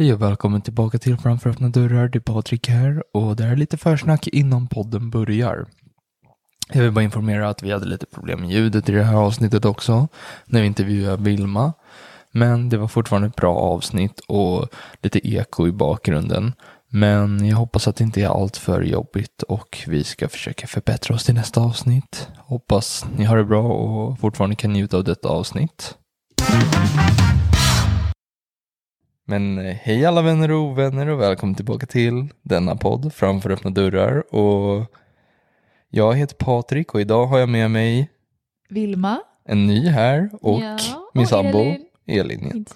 Hej och välkommen tillbaka till Framför öppna dörrar. Det är Patrik här och det här är lite försnack innan podden börjar. Jag vill bara informera att vi hade lite problem med ljudet i det här avsnittet också när vi intervjuade Vilma. Men det var fortfarande ett bra avsnitt och lite eko i bakgrunden. Men jag hoppas att det inte är allt för jobbigt och vi ska försöka förbättra oss till nästa avsnitt. Hoppas ni har det bra och fortfarande kan njuta av detta avsnitt. Men eh, hej alla vänner och ovänner och välkommen tillbaka till denna podd Framför öppna dörrar. Och jag heter Patrik och idag har jag med mig Vilma. en ny här och Ja, min och sambo Elin. Elin. Inte.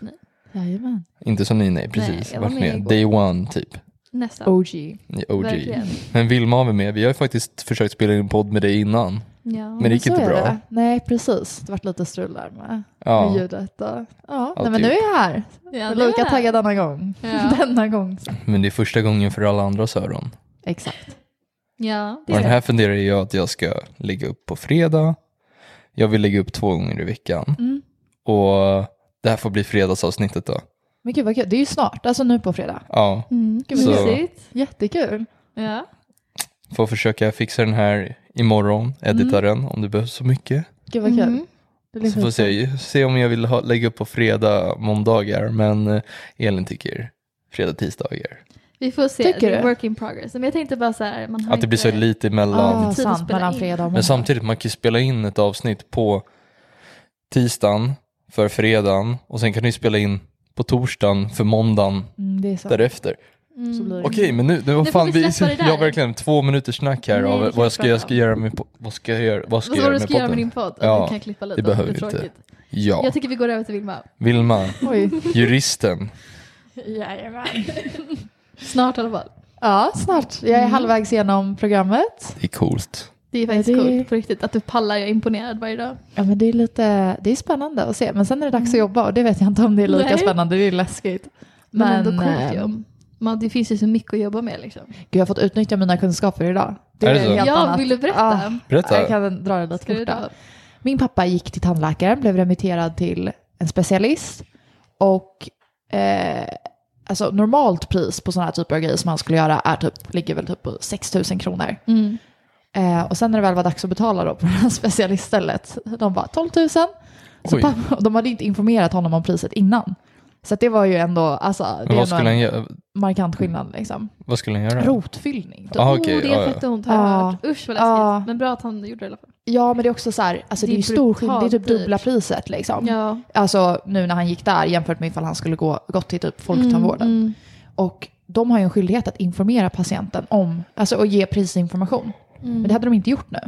Jajamän. Inte så ny, nej Nej, precis. jag var Varit med igår. day one typ. Nästan. OG. OG. Verkligen. Men Vilma har vi med. Vi har ju faktiskt försökt spela in en podd med dig innan. Ja. Men det gick inte bra. det. Nej, precis. Det varit lite strul där med, Ja. med ljudet. Och, ja, nej, men nu är jag här. Ja, Jag är lika taggad denna gång. Ja. denna gång. Men det är första gången för alla andras öron. Exakt. Ja, det Och den här funderar jag att jag ska lägga upp på fredag. Jag vill lägga upp två gånger i veckan. Mm. Och det här får bli fredagsavsnittet då. Men gud vad kul. Det är ju snart, alltså nu på fredag. Ja, Mm, gud Så- vad. Jättekul. Ja. Får försöka fixa den här imorgon, edita den om det behövs så mycket. Gud vad kul. Mm. Så får se, se om jag vill ha, lägga upp på fredag, måndagar, men eh, Elin tycker fredag, tisdagar. Vi får se, Tycker det är du? work in progress. Men jag tänkte bara så här, man har Att det blir så lite emellan. Ah, att sant, mellan in. fredag och måndag. Men samtidigt, man kan ju spela in ett avsnitt på tisdagen för fredagen och sen kan du spela in på torsdagen för måndagen Mm, det är så. därefter. Mm. Okej, men nu, nu, får fan, vi vi, jag har verkligen två minuters snack här Nej, av vad vi ska jag ska göra med, vad ska jag göra, vad ska jag göra du med ska göra med din podd? Ja, vi kan klippa lite. det behöver vi inte. Ja, Jag tycker vi går över till Vilma. Vilma, Oj. juristen. Jajamän. Snart i alla fall. Ja, snart. Jag är Mm. halvvägs igenom programmet. Det är coolt. Det är faktiskt det- coolt på riktigt att du pallar. Jag är imponerad varje dag. Ja, men det är lite, det är spännande att se. Men sen är det dags att jobba och det vet jag inte om det är lika Nej. spännande. Det är läskigt. Men, Men, ändå coolt eh, ju. Man, det finns ju så mycket att jobba med liksom. Gud, jag har fått utnyttja mina kunskaper idag. Är det så? helt Ja, annat. vill du berätta? Ah, Berätta. jag kan dra det lite då. dra? Min pappa gick till tandläkaren, blev remitterad till en specialist och eh, alltså normalt pris på sådana här typer av grejer som han skulle göra är typ, ligger väl typ på 6 000 kronor. Mm. Eh, och sen när det väl var dags att betala då på det här specialiststället, de bara 12 000. Så pappa, de hade inte informerat honom om priset innan. Så att det var ju ändå, alltså, det är ändå en göra, markant skillnad liksom. vad skulle han göra? Rotfyllning. typ. Ah, oh, okej, det är fett ont har jag Ja. hört. Usch vad läskigt. Ja. Men bra att han gjorde det i alla fall. Ja, men det är också så här, alltså det, Det är är ju stor skillnad, det är typ dubbla dyrt. priset liksom. Ja. Alltså nu när han gick där jämfört med ifall han skulle gå, gått till typ folktandvården. Mm, mm. Och de har ju en skyldighet att informera patienten om, alltså och ge prisinformation. Mm. Men det hade de inte gjort nu.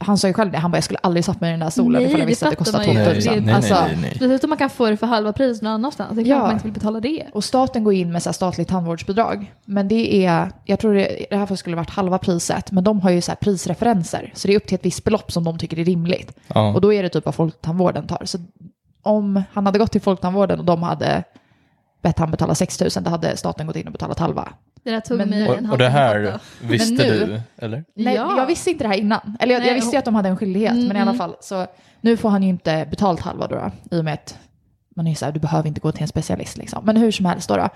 Han sa ju själv det, han bara jag skulle aldrig satt mig i den där stolen Nej, ifall jag visste att det kostar man 12 ju. 000. nej, nej, alltså, nej, nej. Speciellt om man kan få det för halva priset någon annanstans. Det är klart Ja. man inte vill betala det. Och staten går in med så här statligt tandvårdsbidrag. Men det är, jag tror det, i det här fallet skulle varit halva priset, men de har ju så här prisreferenser. Så det är upp till ett visst belopp som de tycker är rimligt. Ja. Och då är det typ vad folktandvården tar. Så om han hade gått till folktandvården och de hade bett han betala 6 000, då hade staten gått in och betalat halva. Det där tog Men mig nu- en Och, och det här visste Men nu- du, eller? Nej, Ja. jag visste inte det här innan. Eller jag, Nej, jag visste ju att de hade en skyldighet, Mm, men i alla fall så nu får han ju inte betalt halva då, då i och med att man är så här, du behöver inte gå till en specialist liksom. Men hur som helst då, då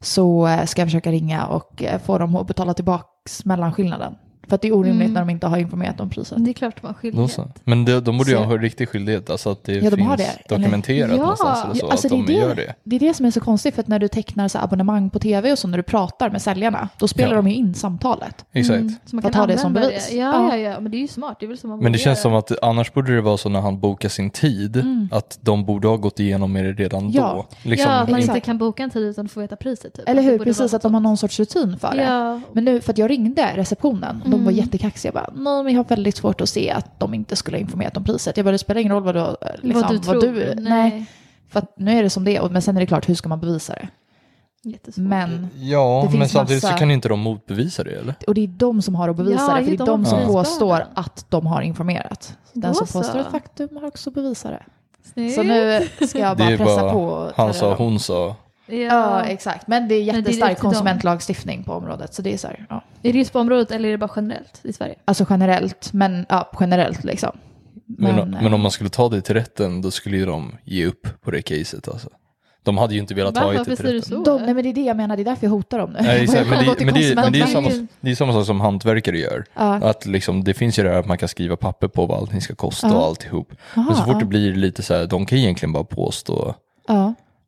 så eh, ska jag försöka ringa och eh, få dem att betala tillbaks mellanskillnaden. För att det är orimligt Mm. när de inte har informerat om priset. Det är klart de har skyldighet. Men de, de borde ju ha en riktig skyldighet, alltså att det Ja, de finns har det, eller? dokumenterat Ja, någonstans eller så, Ja, alltså att de det, är gör det, det. är det som är så konstigt, för att när du tecknar så abonnemang på tv och så när du pratar med säljarna, då spelar Ja. de ju in samtalet. Exakt. Mm, så man För kan att ha det som bevis. Det. Ja, Ja. ja, men det är ju smart. Det är väl som man Men det känns som att annars borde det vara så när han bokar sin tid, Mm. att de borde ha gått igenom med det redan Ja. då. Liksom, ja, att man inte Exakt. kan boka en tid utan att få veta priset. Typ. Eller Det hur? Precis, att de har någon sorts rutin för det. Ja, Men nu, för att jag ringde receptionen de var Mm. jättekaxiga. Jag bara, nej men jag har väldigt svårt att se att de inte skulle ha informerat om priset. Jag bara, det spelar ingen roll vad du, eh, liksom, vad du tror. nej. För att nu är det som det är. Men sen är det klart, hur ska man bevisa det? Jättesvårt. Men, Ja, Det finns men samtidigt massa- så kan inte de motbevisa det eller? och det är de som har att bevisa Ja, det. För det är de de som Ja. påstår att de har informerat. Den Då som så. påstår ett faktum har också bevisa det. Snyggt. Så nu ska jag bara pressa bara på. Han sa, hon sa. Ja. Ja, exakt. Men det är Men det är jättestark konsumentlagstiftning på området. Så det är så här, ja. Är det just på området eller är det bara generellt i Sverige? Alltså generellt, men ja, generellt liksom. Men, Men, men, eh, om man skulle ta det till rätten, då skulle ju de ge upp på det caset alltså. De hade ju inte velat ta Va? it Varför till säger du rätten. så? De, nej men det är det jag menar, det är därför jag hotar dem nu. Nej, exakt, men, det, men, det, men det, är samma, det är samma sak som hantverkare gör. Ja. Att liksom, det finns ju det här att man kan skriva papper på vad allting ska kosta Ja. och alltihop. Aha, Men så fort det blir lite så här, de kan egentligen bara påstå,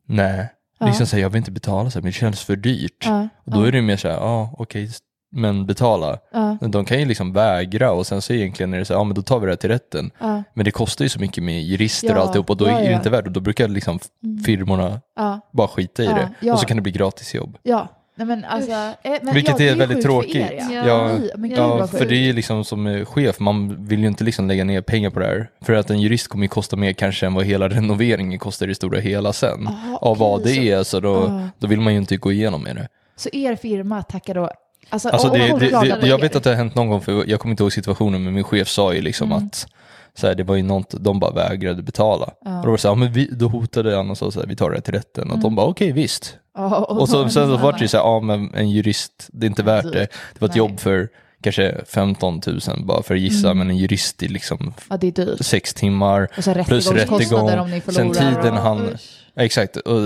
nej, Ja. liksom säga jag vill inte betala så här, men det känns för dyrt. ja, Och då är det mer så här, ja okej, men betala. ja, De kan ju liksom vägra och sen så egentligen är det så här, ja men då tar vi det här till rätten. ja, Men det kostar ju så mycket med jurister Ja, och alltihop och då är det inte värt det. Då brukar liksom firmorna ja, bara skita i det. Och så kan det bli gratis jobb. ja. Nej men alltså, eh, men, Vilket ja, är det väldigt tråkigt. er, ja. Ja. Men Ja, vad för det är liksom som eh, chef, man vill ju inte liksom lägga ner pengar på det här. För att en jurist kommer ju kosta mer kanske än vad hela renoveringen kostar i det stora hela sen. Aha, Av vad okej, det är, så då, Ja. då vill man ju inte gå igenom med det. Så er firma tackar då, alltså, Alltså det, det, det, jag vet att det har hänt någon gång, för jag kommer inte ihåg situationen, men min chef sa ju liksom Mm. att så här, det var ju något, de bara vägrade betala. Ja. Och då var det så här, ja, men vi, då hotade han och sa så här, vi tar det till rätten. Och de bara, okej visst. Ja, Och så, sen så var det ju så här, ja men en jurist, det är inte värt det. Det var ett Nej. jobb för kanske 15 000 bara för att gissa, Mm. men en jurist i liksom Ja, det är sex timmar. Plus rättegång, sen tiden och- han-. Ja, exakt, och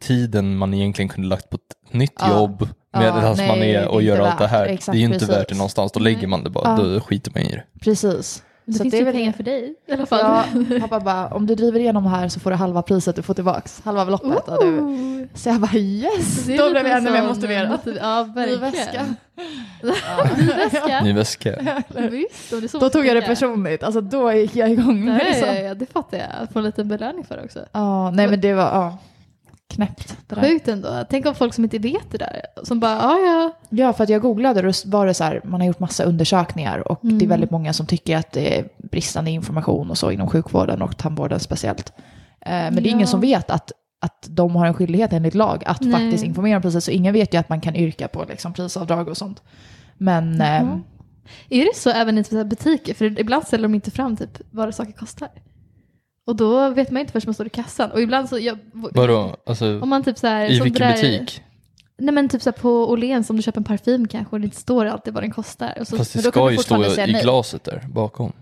tiden man egentligen kunde lagt på ett nytt Ja. jobb Ja, medan nej, man är och gör allt det här. Exakt, det är ju inte precis. värt det någonstans, då lägger man det bara, Ja. då skiter man i det. Precis. Det Så finns det är ju väl- pengar för dig i alla fall. Ja, pappa bara, om du driver igenom det här så får du halva priset du får tillbaks. Halva beloppet. Du. Ooh. Så jag bara yes, Det då blev jag ännu mer motiverad. motiv- Ja, Ny verkligen. väska. Ny väska. Ny väska. Visst, det så Då tog jag det personligt. Alltså då gick jag igång. Ja, liksom. ja, ja, det fattar jag. Att få en liten belöning för det också. Ja, nej men det var ja, knäppt. Det där. Sjukt ändå. Tänk om folk som inte vet det där, som bara, ja ja. Ja, för att jag googlade och då var det så här, man har gjort massa undersökningar och det är Mm. väldigt många som tycker att det är bristande information och så inom sjukvården och tandvården speciellt. Eh, men det är Ja. ingen som vet att, att de har en skyldighet enligt lag att Nej. faktiskt informera om priset, så ingen vet ju att man kan yrka på liksom, prisavdrag och sånt. Men Jaha. ehm, Är det så även i så här butiker? För ibland ställer de inte fram typ vad saker kostar. Och då vet man inte förrän man står i kassan. Och ibland så... Jag, Vadå? Alltså, Om man typ så här, i som vilken där- butik? Nej men typ så på Åhléns om du köper en parfym kanske och det inte står alltid vad den kostar. Och så, Fast det men då kan ska ju stå i nej. glaset där bakom.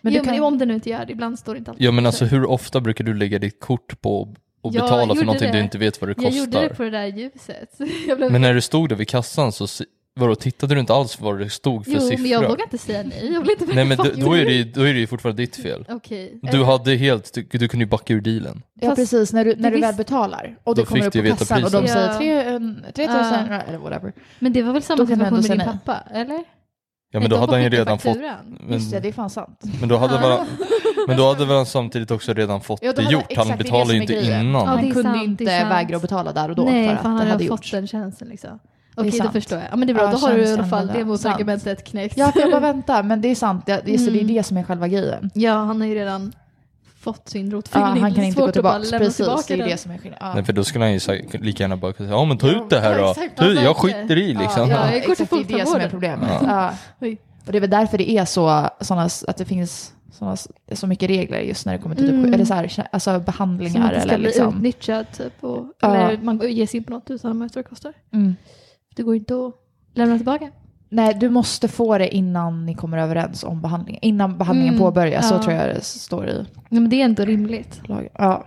men jo, du kan, men om det nu inte gör det, ibland står det inte alltid. Ja men alltså hur ofta brukar du lägga ditt kort på och Jag betala för någonting det. du inte vet vad det jag gjorde det kostar? på det där ljuset. Jag blev... Men när du stod där vid kassan så, vadå, tittade du inte alls vad det stod för jo, siffror? men jag vågar inte säga nej. Jag vill inte Nej men Fuck då, då, är det, ju- då är det ju fortfarande ditt fel. Okej. Du hade helt, du, du kunde ju backa ur dealen. ja precis, när du, när du väl betalar och Då det kommer upp du på kassan och de säger Ja. tre, en- 3 000 Ja. eller whatever. Men det var väl samma du situation med din pappa, eller? Ja men då de hade han ju redan fått, men, Just det, det är fan sant. men, då hade väl, men då hade väl han samtidigt också redan fått Ja, det gjort. Han betalade ju inte grejen. innan. Ja, Han kunde sant, inte vägra att betala där och då Nej, för att han det hade hade fått gjorts. den tjänsten liksom. Okej, då sant. förstår jag. Ja, men det är bra, Ja, då har du i alla fall det det. motargumentet knäckt. Ja, för jag bara väntar, men det är sant. Det, det, är, så det är Mm. det som är själva grejen. Ja, han har ju redan fått sin Ja, rotfyllning. han kan inte gå att tillbaka. Precis, tillbaka det är den. det som är skillnaden. Ja. Nej för då skulle han ju säkert lika gärna bara säga, ja men ta Ja, ut det här ja, då. exakt, Ta ut, jag skiter i liksom. Ja, Ja, jag går till exakt, det är det som är problemet. Ja. Ja. Och det är väl därför det är så, såna, att det finns såna, så mycket regler just när det kommer till typ, Mm. eller så här, alltså Som behandlingar inte ska eller bli liksom. utnyttjad typ. Och, Ja. Eller man ger sig in på något utan att det kostar. Mm. Det går inte att lämna tillbaka. Nej, du måste få det innan ni kommer överens om behandlingen. Innan behandlingen Mm, påbörjas, så ja. tror jag det står i Nej, men det är ändå rimligt. Ja.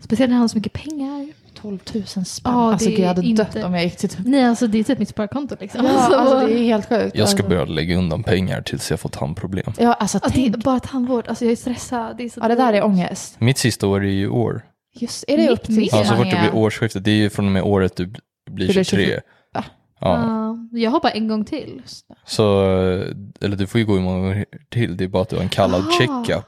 Speciellt när han har så mycket pengar. 12 000 spänn. Ja, alltså det gud, jag hade är dött inte- om jag gick till typ... Nej, alltså det är typ mitt sparkonto liksom. Ja, Alltså, alltså det är helt sjukt. Jag ska alltså. börja lägga undan pengar tills jag får tandproblem. Ja, alltså Ja, det är tänk. bara tandvård. Alltså jag är stressad. Det är så Ja, det där är ångest. Mitt sista år är ju i år. Just, är det Mitt upp till. Ja, så fort det är- blir årsskiftet, det är ju från och med året du blir Du blir 23. 24. Ja. Ja, jag har bara en gång till. Så, eller du får ju gå i många gånger till, det är bara att du har en kallad Ah, checkup.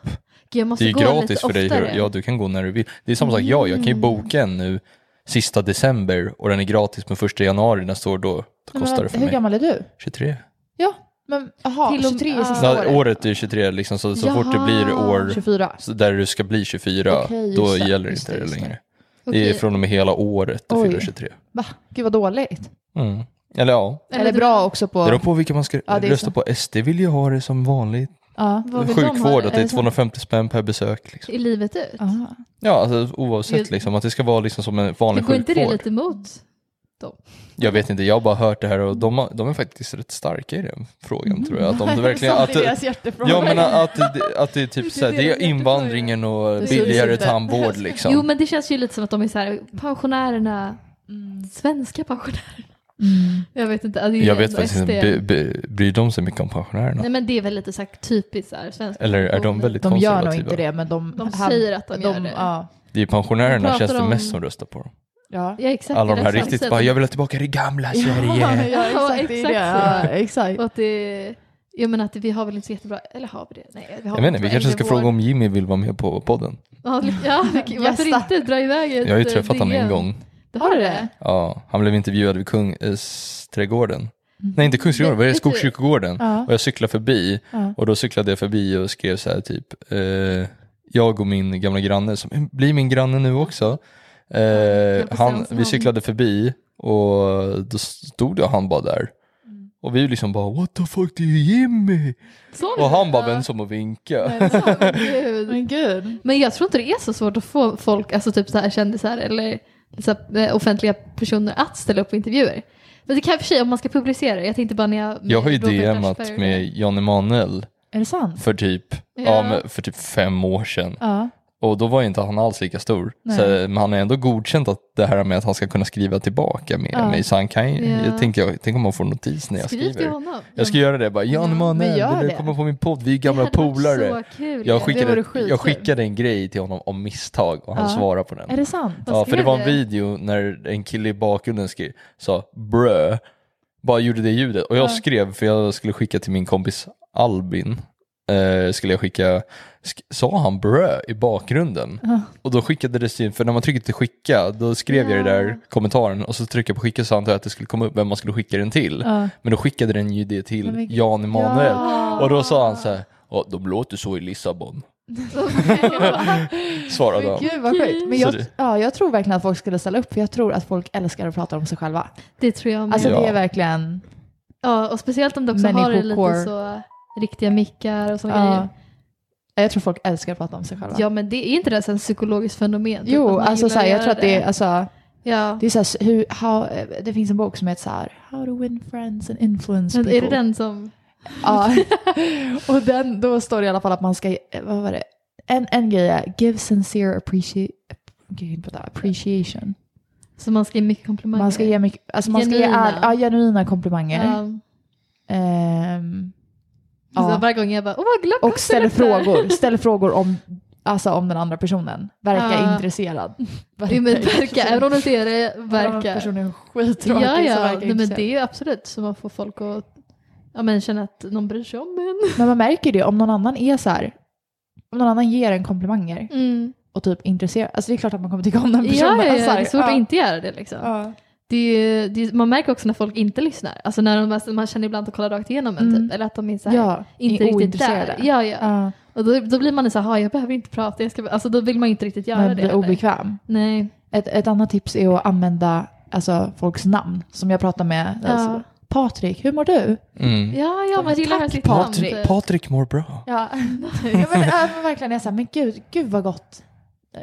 Gud, jag måste Det är ju gå gratis för dig, oftare. hur- ja du kan gå när du vill. Det är samma sak jag, jag kan ju Mm. boka en nu sista december och den är gratis med första januari nästa år, då, då Men kostar det vad- för Hur mig. gammal är du? 23. Ja, men jaha, Till och- 23 är sista året. året är 23 liksom, så, så fort det blir år 24. så där du ska bli 24, Okej, just då det, gäller inte det, det det. längre. Okej. Det är från och med hela året du Oj. fyller 23. Va? Gud vad dåligt. Mm. Eller ja, Eller, bra också på... det beror på vilka man ska Ja, det är rösta så. på. SD vill ju ha det som vanligt. Ja. Vad vill de ha Sjukvård, det? att det är det sant? 250 spänn per besök. Liksom. I livet ut? Aha. Ja, alltså, oavsett liksom, att det ska vara liksom som en Det vanlig går inte det sjukvård. lite emot. Jag vet inte, jag har bara hört det här och de, har, de är faktiskt rätt starka i den frågan tror jag. Att de verkligen, Som att, det är deras hjärtefråga. ja men att, det- att det är typ såhär, det är invandringen och Det är billigare tandvård liksom. Jo men det känns ju lite som att de är så här, pensionärerna, svenska pensionärer. Mm. Jag vet inte. alltså, jag vet faktiskt inte, bryr de sig mycket om pensionärerna? Nej men det är väl lite så här typiskt så här, svenska Eller är de väldigt De gör nog konservativa? inte det, men de... De säger att de gör det. Ja, Det är pensionärerna De känns det om- mest som röstar på dem. ja. Ja exakt. Alla de är här riktigt bara, jag vill ha tillbaka det gamla Sverige. ja, exakt. Ja, det är exakt det. Och att det, jag menar att vi har väl inte så jättebra, eller har vi det? Nej, vi har Jag inte, vi kanske ska vår- fråga om Jimmy vill vara med på podden. Ja, varför inte dra iväg ett Jag har ju eh, träffat honom en gång. Det har du det? Ja, han blev intervjuad vid Kungsträdgården. Nej, inte Kungsträdgården, vad är det? Du- Skogskyrkogården. Ja. Och jag cyklade förbi Ja. och då cyklade jag förbi och skrev så här typ, eh, jag och min gamla granne, som blir min granne nu också, eh, han, vi cyklade förbi och då stod jag han bara där. Mm. Och vi liksom bara, what the fuck, är ju Jimmy! Så Och han bara sig om och vinkade. Men, så, gud. Men gud. Men jag tror inte det är så svårt att få folk, alltså typ så här kändisar eller så här, eh, offentliga personer att ställa upp på intervjuer. Men det kan och för sig om man ska publicera det. Jag tänkte bara när jag... Jag har ju DMat med Jan Emanuel Är det sant? för typ, ja. Ja. för typ fem år sedan. Ja. Och då var ju inte han alls lika stor. Så, men han har ändå godkänt att det här med att han ska kunna skriva tillbaka med Ja. mig. Så han kan ju, Ja. jag tänker, jag, tänk om man får notis när jag Skriv till skriver. honom. Jag ska göra det bara, Jan du vill det. komma på min podd, vi är gamla polare. Jag skickade, jag skickade en grej till honom om misstag och han Ja. svarade på den. Är det sant? Ja, för det var en du? video när en kille i bakgrunden skrev, sa brö, bara gjorde det ljudet. Och jag Ja. skrev, för jag skulle skicka till min kompis Albin, eh, skulle jag skicka, sk- sa han brö i bakgrunden? Ja. Och då skickade det till, för när man trycker till skicka, då skrev jag det där kommentaren och så tryckte jag på skicka så antar jag att det skulle komma upp vem man skulle skicka den till. Ja. Men då skickade den ju det till Jan Emanuel. Ja. Och då sa han så här, ja de låter så i Lissabon, svarade han. gud vad sjukt. Men jag, ja, jag tror verkligen att folk skulle ställa upp för jag tror att folk älskar att prata om sig själva. Det tror jag med. Alltså det är verkligen, Ja, och speciellt om du också har det lite så riktiga mickar och sådana ja. grejer. Jag tror folk älskar att prata om sig själva. Ja, men det är inte det ett psykologiskt fenomen? typ, jo, alltså gillar så här, jag tror att det är, alltså, Ja, det är så här, hur, how, det finns en bok som heter så här, How to win friends and influence men people. är det den som... Ja, och den, då står det i alla fall att man ska, vad var det? En, en grej är give sincere appreci- gud, vänta, appreciation. som man ska ge mycket komplimanger? Man ska ge mycket, alltså man ska ge Genuina. all, ja, genuina komplimanger. Ja. Ehm, Så ja. varje gång jag bara, åh vad glad Och ställer frågor, ställer frågor om, alltså om den andra personen. Verkar Ja. intresserad. Jo, men verka, även om du inte är det, Verka. verka. Personen är skittråkig Ja, så ja, verkar nej, men det är ju absolut så man får folk att ja, men känna att någon bryr sig om en. Men man märker det om någon annan är så här, om någon annan ger en komplimanger Mm. och typ intresserad, alltså det är klart att man kommer tycka om den Ja, personen. ja, ja, Alltså, det är svårt ja. att inte göra det liksom. Ja. Det det är, man märker också när folk inte lyssnar. Alltså när de, man känner ibland att de kollar rakt igenom en Mm. typ. Eller att de är så här, Ja, inte är riktigt där. Ja, ja. Ja, Och då, då blir man så här, "Ha, jag behöver inte prata. Jag ska, alltså då vill man inte riktigt göra man det. blir heller. obekväm. Nej. Ett, ett annat tips är att använda alltså, folks namn. Som jag pratar med. Ja. Alltså, Patrik, hur mår du? Mm. Ja, ja, man gillar Tack, sitt. Patrik, typ. Patrik mår bra. Ja, ja men, ja, men verkligen är så här, men gud, gud vad gott.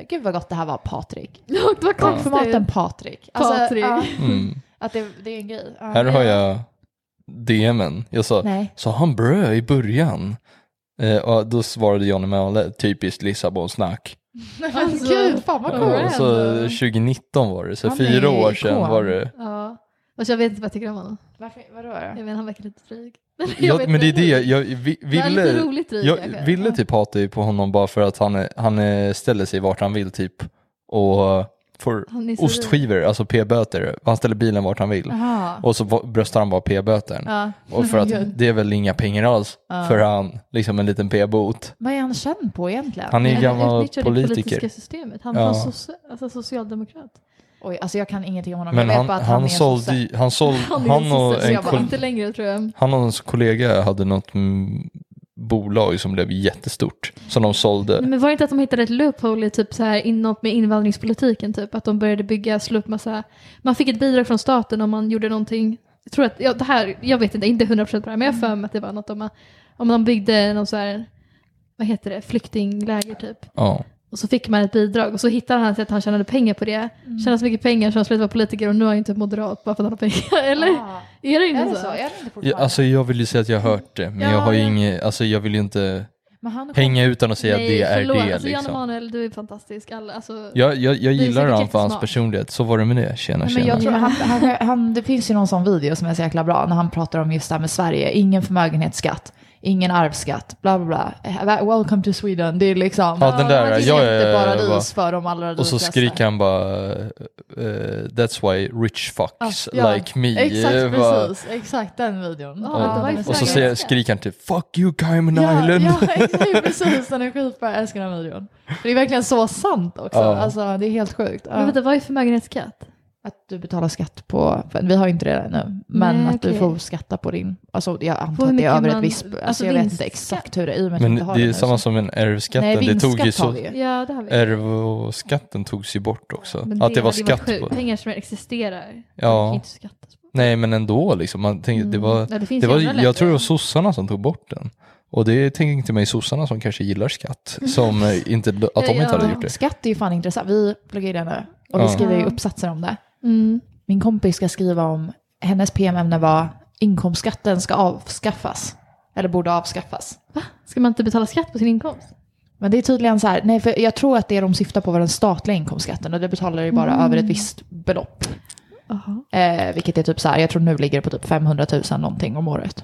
Gud vad gott det här var Patrik. Ja, det var Tack för maten. Patrik. Patrik. ja, Mm. att det, det är en grej. Ja. Här har jag DMen. Jag sa, Nej. sa han brö i början? Eh, och då svarade Johnny Mölle, typiskt Lissabon-snack. Alltså, gud, fan vad coolt. Och så random. 2019 var det, så Han fyra år sedan ikon. var det. Ja. Och jag vet inte vad jag tycker om honom. Varför, vadå Jag vet, han verkar lite dryg. Ja, vet men det är det, jag vi, Han ville, roligt dryg jag kanske. ville typ hata på honom bara för att han, han ställer sig vart han vill typ och får Han ostskivor, alltså p-böter. Han ställer bilen vart han vill. Jaha. Och så bröstar han bara p-böten. Ja. Och för att det är väl inga pengar alls Ja. för han, liksom en liten p-bot. Vad är han känd på egentligen? Han är gammal utnyttjar det politiker. politiska systemet. Han Ja. var soci- alltså socialdemokrat. Oj, alltså jag kan ingenting om honom. Men jag vet han, bara att han, han, är sålde, sosse. ju- han, såld, Han, är han, och sosse, en jag bara- kol, Inte längre tror jag. han och hans kollega hade något mm, bolag som blev jättestort. Som de sålde. Men var det inte att de hittade ett loophole i typ så här inom, med invandringspolitiken? Typ att de började bygga, slå upp massa... Man fick ett bidrag från staten om man gjorde någonting. Jag tror att, ja, det här, jag vet inte, inte 100% på det här, men jag för mig att det var något om, man- om de byggde någon så här, vad heter det, flyktingläger typ. Ja. Och så fick man ett bidrag och så hittade han att han tjänade pengar på det. Tjänade så mycket pengar så han slutade vara politiker och nu är han inte moderat bara för att han har pengar. Eller? Ah. Är det inte Är det så? så? Är det inte Ja, alltså jag vill ju säga att jag har hört det, men Ja, jag har ju ja. inget, alltså jag vill ju inte Men hänga utan att säga att det är förlåt. det Alltså, Jan liksom. Emanuel, du är fantastisk. Alla, alltså, Jag, jag, jag gillar han för hans personlighet, så var det med det. Tjena, Men tjena. jag tror han, han, han, det finns ju någon sån video som är så jäkla bra när han pratar om just det här med Sverige. Ingen förmögenhetsskatt, ingen arvsskatt, bla bla bla. Welcome to Sweden. Det är liksom Ja, den där, är ja, ja, ja, ja, jätteparadis för de allra Och så rikaste. skriker han bara eh, That's why rich fucks Ja, like me. Exakt, Eh, bara- precis. Exakt den videon. Ja, Och, så ganska- skriker han till Fuck you Cayman Ja, Island. ja, exakt, precis. Den är skitbra. Jag älskar den videon. För det är verkligen så sant också. Ja. Alltså, det är helt sjukt. Ja. Men vänta, vad är förmögenhetsskatt? Att du betalar skatt på, för vi har ju inte det ännu, men Nej, att du okej. får skatta på din, alltså jag antar att det är över ett visst, alltså, alltså jag vet inte exakt hur det är, i och med att Men vi inte har det är nu, samma så- som en ärvskatten. Nej, det tog ju vinstskatt har så, vi ju. Ja, det har vi. Ärvskatten togs ju bort också. Men att det var hade ju varit skatt sjukt. på. Pengar som existerar. Ja. Det kan inte skattas på. Nej men ändå liksom. Man tänkte, det Mm. var, Ja, det finns det ju var, andra jag tror det var sossarna som tog bort den. Och det tänkte mig sossarna som kanske gillar skatt. Som eh, inte, att de inte hade gjort det. Skatt är ju fan intressant, vi pluggar ju det nu och vi Ja. skriver ju uppsatser om det. Mm. Min kompis ska skriva om, hennes PM-ämne var inkomstskatten ska avskaffas, eller borde avskaffas. Ska man inte betala skatt på sin inkomst? Men det är tydligen så här, nej för jag tror att det de syftar på var den statliga inkomstskatten och det betalar ju bara Mm. över ett visst belopp. Jaha. Eh, vilket är typ så här, jag tror nu ligger det på typ 500 000 någonting om året.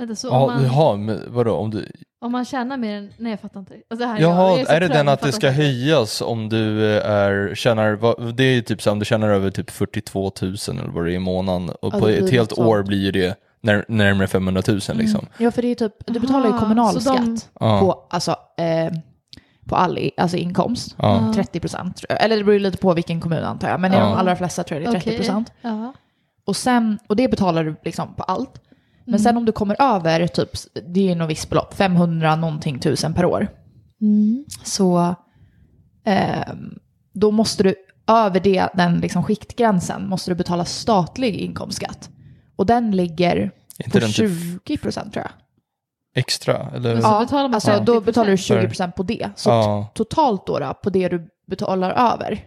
Vänta, så om Ja, man, jaha, men vadå om du... om man tjänar mer än... Nej, jag fattar inte. Alltså, det här, jag, Jaha, så är det den jag att det fattar ska inte. höjas om du eh, är, tjänar, vad- det är ju typ så här, om du tjänar över typ 42 000 eller vad det är i månaden och Ja, på det blir ett helt något år blir ju det när, närmare 500 000 liksom. Ja, för det är typ, du betalar ju Aha, kommunalskatt så de- Ja. på, alltså, eh, på all i, alltså inkomst. Ja. 30 procent, eller det beror ju lite på vilken kommun antar jag, men i Ja. de allra flesta tror jag det är 30 Okej. procent. Ja. Och, sen, och det betalar du liksom på allt. Men Mm. sen om du kommer över, typ, det är ju något visst belopp, 500 någonting tusen per år. Mm. Så eh, då måste du, över det, den liksom skiktgränsen, måste du betala statlig inkomstskatt. Och den ligger på den typ 20 procent tror jag. extra? Eller? Så betalar man alltså, 50%. då betalar du 20 procent på det. Så Ja. totalt då, då, på det du betalar över,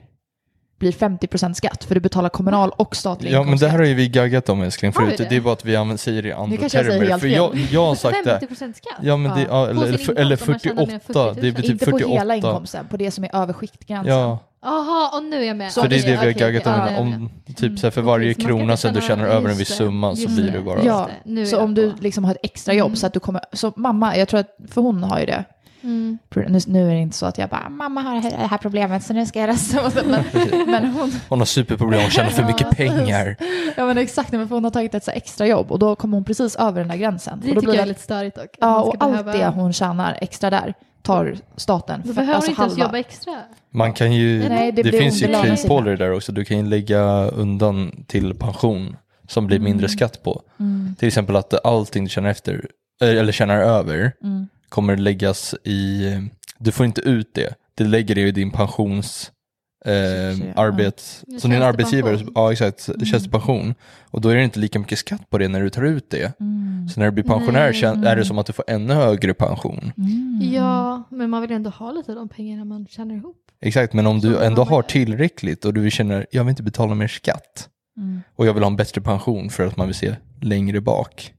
blir 50 procent skatt. För du betalar kommunal och statlig Ja men det här har ju vi gaggat om älskling förut. det? Det? är bara att vi använder, säger det i andra jag säger termer. helt För jag, jag har sagt det. 50% skatt? Ja men det, Ja. eller, eller inkomst än 48, 40 000. det blir typ Inte på 48. hela inkomsten, på det som är över skiktgränsen. Ja, Jaha, och nu är jag med. Så för det är det vi har gaggat om. Ja, är om typ så här, för varje krona sen du tjänar över en viss det, summa så blir det. det bara. Ja, det, nu är så om du liksom har ett extra jobb Mm. så att du kommer, så mamma, jag tror att, för hon har ju det, Mm. nu, nu är det inte så att jag bara, mamma har det här problemet så nu ska jag så. Men, men hon, Hon har superproblem och tjänar för mycket pengar. ja men exakt, men för hon har tagit ett extra jobb och då kommer hon precis över den där gränsen. Det och då tycker blir jag är lite störigt dock. Ja, och allt behöva- det hon tjänar extra där tar staten. Då behöver alltså inte ens halva. jobba extra. Man kan ju, Nej, det det, finns ju kryphål där också. Du kan ju lägga undan till pension som blir mindre skatt på. Mm, Till exempel att allting du tjänar efter, eller tjänar över, mm. Kommer läggas i, du får inte ut det. Det lägger det i din pensions eh, Ja. arbets, Ja, så din arbetsgivare, ja exakt, Mm. tjänstepension. Och då är det inte lika mycket skatt på det när du tar ut det. Mm. Så när du blir pensionär Nej. kän- är det som att du får ännu högre pension. Mm. Ja, men man vill ändå ha lite av de pengarna man tjänar ihop. Exakt, men om Så du ändå man har tillräckligt och du känner, jag vill inte betala mer skatt Mm. och jag vill ha en bättre pension för att man vill se längre bak.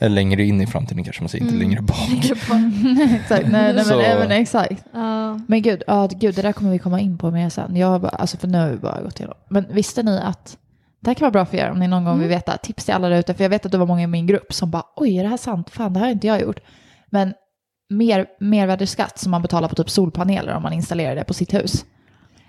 Mm. Eller längre in i framtiden kanske man säger, inte Mm. längre bak. exakt, nej, nej, Så- men, nej, men exakt. Ja. Men gud, ja, gud, det där kommer vi komma in på mer sen. Jag har bara, alltså för nu har vi bara gått igenom. Men visste ni att det här kan vara bra för er om ni någon gång Mm. vill veta. Tips till alla där ute, för jag vet att det var många i min grupp som bara oj, är det här sant? Fan, det här har inte jag gjort. Men mer, mervärdesskatt som man betalar på typ solpaneler om man installerar det på sitt hus.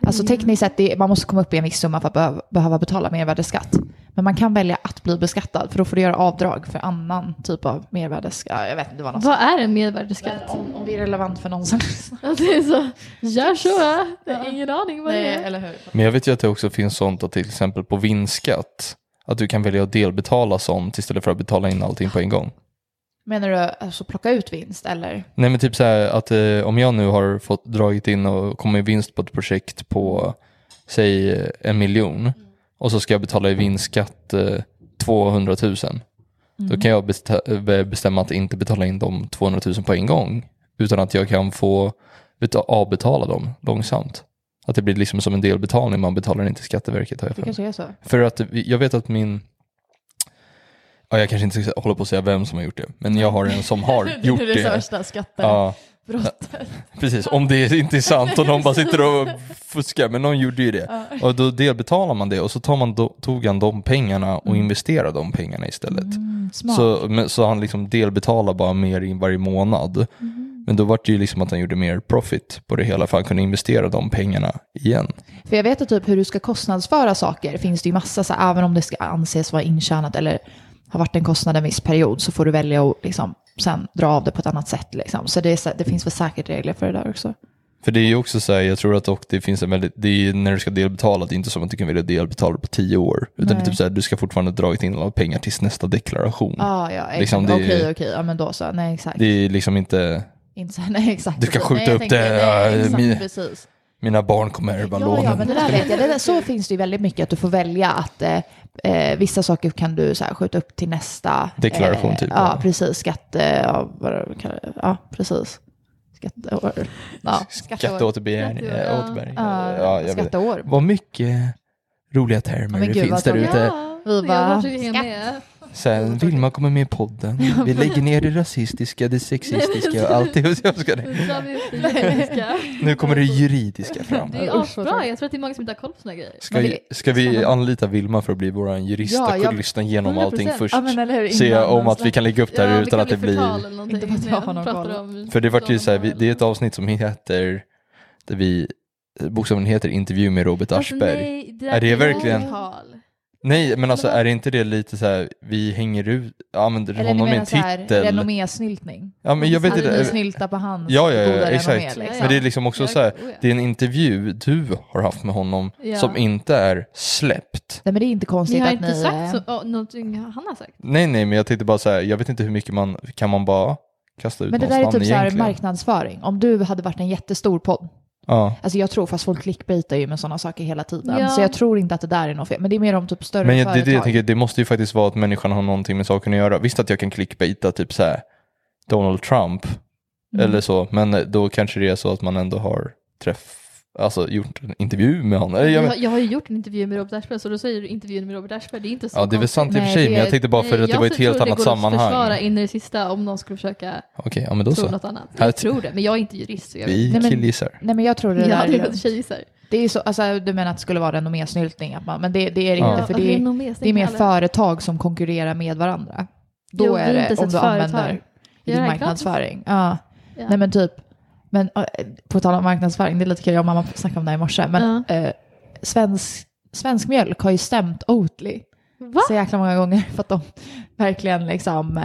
Alltså Ja. tekniskt sett, det, man måste komma upp i en viss summa för att behöva, behöva betala mervärdesskatt. Men man kan välja att bli beskattad, för då får du göra avdrag för annan typ av mervärdesskatt. Jag vet inte, det var något Vad är en mervärdesskatt? om, om det är relevant för någon som så, gör så. Jag har ingen aning vad det Nej, är. eller hur? Men jag vet ju att det också finns sånt att till exempel på vinstskatt, att du kan välja att delbetala sånt istället för att betala in allting på en gång. Menar du alltså plocka ut vinst eller? Nej men typ så här att eh, om jag nu har fått dragit in och kommit i vinst på ett projekt på säg eh, en miljon och så ska jag betala i vinstskatt eh, 200 000. Då kan jag eh, bestämma att inte betala in de 200 000 på en gång utan att jag kan få beta- avbetala dem långsamt. Att det blir liksom som en delbetalning, man betalar inte Skatteverket har jag Det för mig. kanske är så. För att vi- jag vet att min, ja jag kanske inte ska hålla på att säga vem som har gjort det, men jag har en som har gjort det är det det. största skattebrottet. Ja, precis. Om det inte är sant och någon bara sitter och fuskar, men någon gjorde ju det. Och då delbetalar man det och så tar man då, tog han de pengarna och investerade de pengarna istället. Mm. Så, men, så han liksom delbetalar bara mer i varje månad. Men då var det ju liksom att han gjorde mer profit på det hela för han kunde investera de pengarna igen. För jag vet att typ hur du ska kostnadsföra saker finns det ju massa, så även om det ska anses vara intjänat eller har varit en kostnad en viss period så får du välja att liksom, sen dra av det på ett annat sätt. Liksom. Så det, är, det finns väl säkert regler för det där också. För det är ju också så här, jag tror att och det finns en väldigt, det är när du ska delbetala, det är inte som att du kan välja delbetala på tio år. Utan det är Nej. typ så här, du ska fortfarande dra in alla pengar tills nästa deklaration. Ah, ja. Liksom, det Okej, okej, ja men då så. Nej, exakt. Det är liksom inte, Inte så, nej, exakt. Du precis. skjuta nej, upp tänker, det, Nej, ja, exakt, min- precis. Mina barn kommer ärva Ja, lånen. ja, men det där vet jag. Det där, så finns det ju väldigt mycket att du får välja att eh, eh, vissa saker kan du så här, skjuta upp till nästa Deklaration, eh, typ, Ja, ja. precis. Skatte, ja, vad det? ja precis. Skatteår. Ja, Skatteåterbäring. Skatteår, ja. Ja, skatteår. Vad mycket roliga termer det gud, finns där ute. Ja, Vi bara, skatt. Sen Vilma kommer med i podden. Vi lägger ner det rasistiska, det sexistiska och allt det. Jag ska Nu det. det kommer det juridiska fram. Det är asbra, jag tror att det är många som inte har koll på såna grejer. Ska, vi, det- ska vi anlita Vilma för att bli vår jurist Ja, och jag- lyssna igenom allting 100%. först? Ja, men? Se om att vi kan lägga upp det här Ja, utan att det blir... Inte för att jag har någon Pratar koll. om- För det vart ju så här, vi, det är ett avsnitt som heter, där vi, bokstaven heter intervju med Robert Alltså, Aschberg. nej, det Är det där verkligen- förtal. Nej, men alltså är inte det lite så här, vi hänger ut, använder Eller ni honom i en titel? renommésnyltning? Ja, men jag vet Att ni inte. snyltar på hans Ja, ja, ja, goda exakt. renommé. Liksom. Men det är liksom också så här, oh ja. det är en intervju du har haft med honom Ja. som inte är släppt. Nej, men det är inte Ni konstigt har att inte ni... sagt eh, så, oh, någonting han har sagt? Nej, nej, men jag tänkte bara så här, jag vet inte hur mycket man, kan man bara kasta ut Men det där är typ så här marknadsföring. Om du hade varit en jättestor podd. Ja. Alltså jag tror, fast folk clickbaitar ju med sådana saker hela tiden. Ja. Så jag tror inte att det där är något fel. Men det är mer om typ större Men jag, det, företag. det jag tänker, det måste ju faktiskt vara att människan har någonting med saken att göra. Visst att jag kan clickbaita typ så här Donald Trump Mm. eller så, men då kanske det är så att man ändå har träff, alltså gjort en intervju med honom. Jag, Jag, jag har ju gjort en intervju med Robert Aschberg, så då säger du intervjun med Robert Aschberg. Det är inte så ja, det är väl sant i och för sig, det men jag tänkte bara för Nej, att det jag var ett helt tror annat det går att försvara sammanhang. in i det sista om någon skulle försöka Okej, ja men då tro så. något annat. Här- Jag tror det, men jag är inte jurist. Så jag. Vi Nej, men- killgissar. Nej men jag tror det Ja, där det är är... en tjejgissar. Det är så, alltså du menar att det skulle vara renommésnyltning? att man- Men det, det är det Ja. inte, för det är, det är mer företag som konkurrerar med varandra. Då Jo, det är det om du företag. använder Jag din marknadsföring. Ja. Ja. Nej men typ, men på tal om marknadsföring, det är lite kul, jag och mamma snackade om det här i morse, men äh, svensk, svensk mjölk har ju stämt Oatly Va? så jäkla många gånger för att de verkligen liksom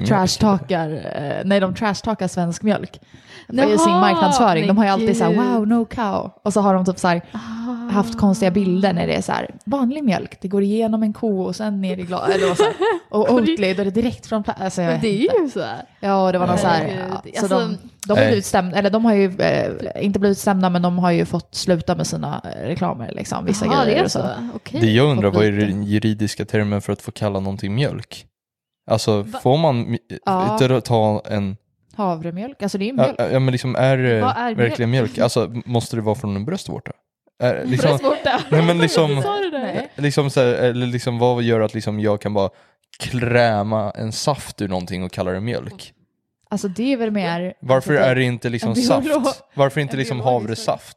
mjölk. trashtalkar, äh, nej de trashtalkar svensk mjölk. I Jaha, sin marknadsföring. De har ju alltid så här, wow, no cow. Och så har de typ så här, Ah. Haft konstiga bilder när det är så här, vanlig mjölk, det går igenom en ko och sen ner i glas. Eller vad så här. Och Oatly, då är det direkt från plats. Alltså, det är ju så här. Ja, och det var någon så här, ja, så Alltså- de, de har Nej. blivit stämda, eller de har ju eh, inte blivit stämda, men de har ju fått sluta med sina eh, reklamer, liksom, vissa Jaha, grejer. det är och så. Okej. Det jag undrar, vad är den juridiska termen för att få kalla någonting mjölk? Alltså, Va? får man Ja. ta en Havremjölk, alltså det är ju mjölk. Ja, ja men liksom är det är verkligen mjölk? mjölk? Alltså måste det vara från en bröstvårta? Liksom, Bröstvårta. nej men liksom, det? Liksom så här, eller liksom vad gör att liksom jag kan bara kräma en saft ur någonting och kalla det mjölk? Alltså det är väl mer... Varför alltså, är det inte liksom saft? Varför inte liksom havresaft?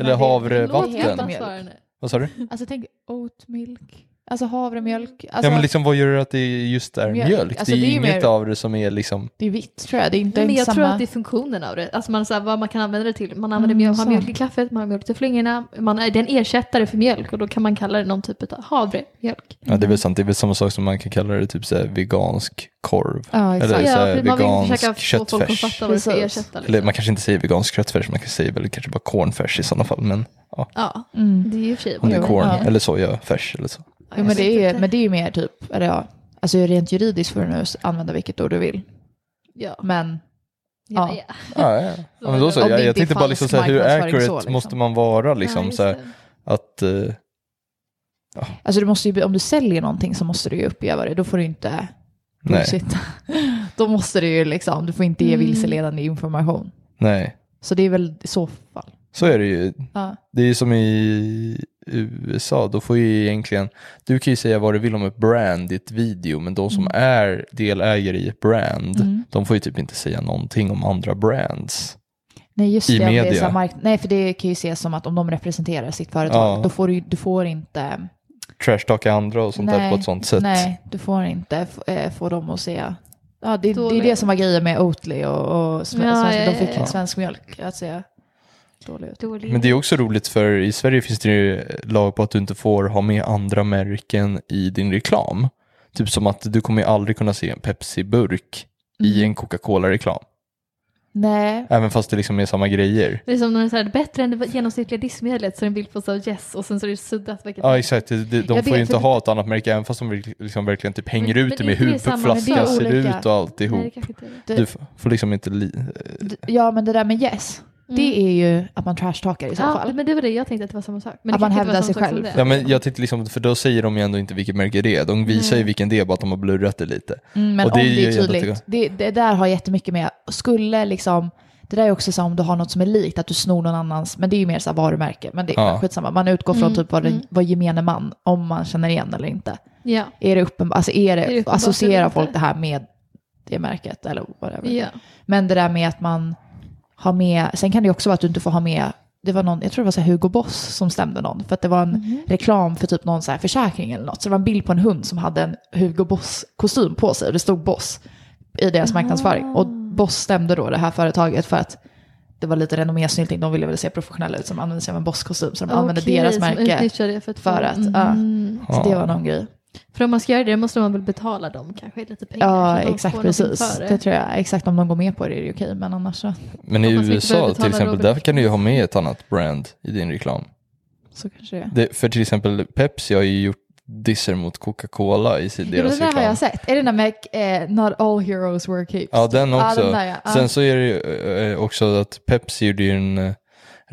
Eller det- det havrevatten? Vad sa du? Alltså tänk oat milk, alltså havremjölk. Alltså, ja men liksom vad gör att det just är Mjölk. mjölk? Alltså, det är det är ju inget mer- av det som är liksom, Det är vitt tror jag, det är inte men jag samma... tror att det är funktionen av det. Alltså man, så här, vad man kan använda det till. Man använder Mm, mjölk, har sant. mjölk i kaffet, man har mjölk till flingorna. Man, är- det är en ersättare för mjölk och då kan man kalla det någon typ av havremjölk. ja det är väl sant, det är väl samma sak som man kan kalla det typ så här vegansk korv. Ja, exakt. Eller så här, för man vill vegansk försöka få folk att köttfärs. det ersätta. Eller Liksom. man kanske inte säger vegansk köttfärs, man kan säga väl kanske bara cornfärs i sådana fall. Men ja, Ja, Mm. det är ju i och för sig om det är corn ja. eller sojafärs eller så. Ja, Jo, men, det är, men det är ju mer typ, eller ja, alltså rent juridiskt får du nu använda vilket ord du vill. Ja. Men Ja, Ja. ja. Ja, ja. ja men då så. Jag, jag tänkte bara liksom så här, hur accurate så, liksom. måste man vara Ja, liksom just så här, att eh, alltså du måste ju, om du säljer någonting så måste du ju uppge vad det. Då får du inte nej. Då måste du ju liksom, du får inte ge Mm. vilseledande information. Nej. Så det är väl i så fall. Så är det ju. Ja. Det är ju som i USA, då får ju egentligen, du kan ju säga vad du vill om ett brand i ett video, men de som är delägare i ett brand, Mm. de får ju typ inte säga någonting om andra brands. Nej, just I det. Det media. så här mark- Nej, för det kan ju ses som att om de representerar sitt företag, Ja. då får du, du får inte... Trashtalka andra och sånt där på ett sånt sätt. Nej, du får inte f- eh, få dem att se... Ja, det, det är det som var grejen med Oatly och, och sve- Ja, svensk, ja, de fick svensk mjölk att se dålig ut. Dålig. Men det är också roligt för i Sverige finns det ju lag på att du inte får ha med andra märken i din reklam. Typ som att du kommer ju aldrig kunna se en Pepsi-burk i Mm. en Coca-Cola-reklam. Nej, Även fast det liksom är samma grejer. Det är som när det är bättre än det genomsnittliga diskmedlet så är det en bild på så Yes och sen så är det suddat. Vilket Ja exakt, de, de, får vet, ju inte ha ett annat märke även fast de liksom verkligen typ hänger Men- ut men med hur flaskan ser olika. ut och alltihop. Nej, det det. Du f- får liksom inte li- ja men det där med yes, det är ju att man trashtalkar i så Ja, fall. men det var det jag tänkte att det var samma sak. Men Att det man hävdar sig själv. det. Ja men jag tänkte liksom, för då säger de ju ändå inte vilket märke det är. De visar ju Nej. vilken det är, bara att de har blurrat det lite. Mm, men Och det om är det ju är tydligt, det, det där har jättemycket med, skulle liksom, det där är också så om du har något som är likt, att du snor någon annans, men det är ju mer så här varumärke, men det är Ja. skitsamma. Man utgår från Mm, typ vad, det, mm. vad gemene man, om man känner igen eller inte. Ja, Är det uppenbart, alltså är det, Är det associerar folk inte? det här med det märket eller whatever. ja. Men det där med att man har med, sen kan det också vara att du inte får ha med, det var någon, jag tror det var så här Hugo Boss som stämde någon, för att det var en Mhm. reklam för typ någon så här försäkring eller något. Så det var en bild på en hund som hade en Hugo Boss-kostym på sig och det stod Boss i deras marknadsföring. Och Boss stämde då det här företaget för att det var lite renommésnyltning, de ville väl se professionella ut som använde sig av en Boss-kostym. Så de använde Okej, deras märke. det för att, för att, ja. Mm. Så det var någon grej. För om man ska göra det måste man väl betala dem kanske lite pengar. Ja, exakt precis. för Det tror jag. Exakt om de går med på det är det ju okej, men annars så, Men i USA till exempel, Robert. där kan du ju ha med ett annat brand i din reklam. så kanske det är. Det, för till exempel Pepsi har ju gjort disser mot Coca-Cola i sin, Ja, men deras den där har reklam. jag sett. Är det den med eh, Not all heroes wear capes? Ja, den också. Ja, den där, ja. Ja. Sen så är det ju eh, också att Pepsi gjorde ju en eh,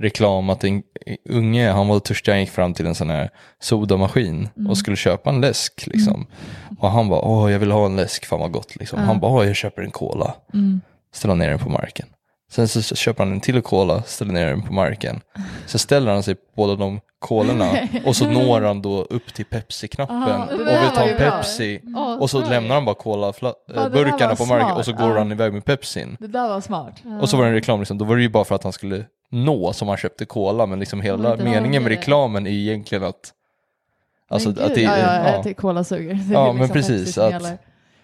reklam att en unge, han var törstig, han gick fram till en sån här sodamaskin Mm. och skulle köpa en läsk liksom. Och han bara, åh jag vill ha en läsk, fan vad gott liksom. Han bara, åh jag köper en cola. Mm. Ställer ner den på marken. Sen så köper han en till cola, ställer ner den på marken. Så ställer han sig på båda de kolorna och så når han då upp till Pepsi-knappen och vill ta en bra. Pepsi. Ja, Och så bra. lämnar han bara colaburkarna på marken och så går Ja. han iväg med Pepsin. Det där var smart. Och så var det en reklam, liksom, då var det ju bara för att han skulle nå som han köpte cola, men liksom hela inte meningen med reklamen är egentligen att... Alltså men att gud, det, ja, ja, ja. att det är colasuger. Det är Ja, liksom men precis, att-.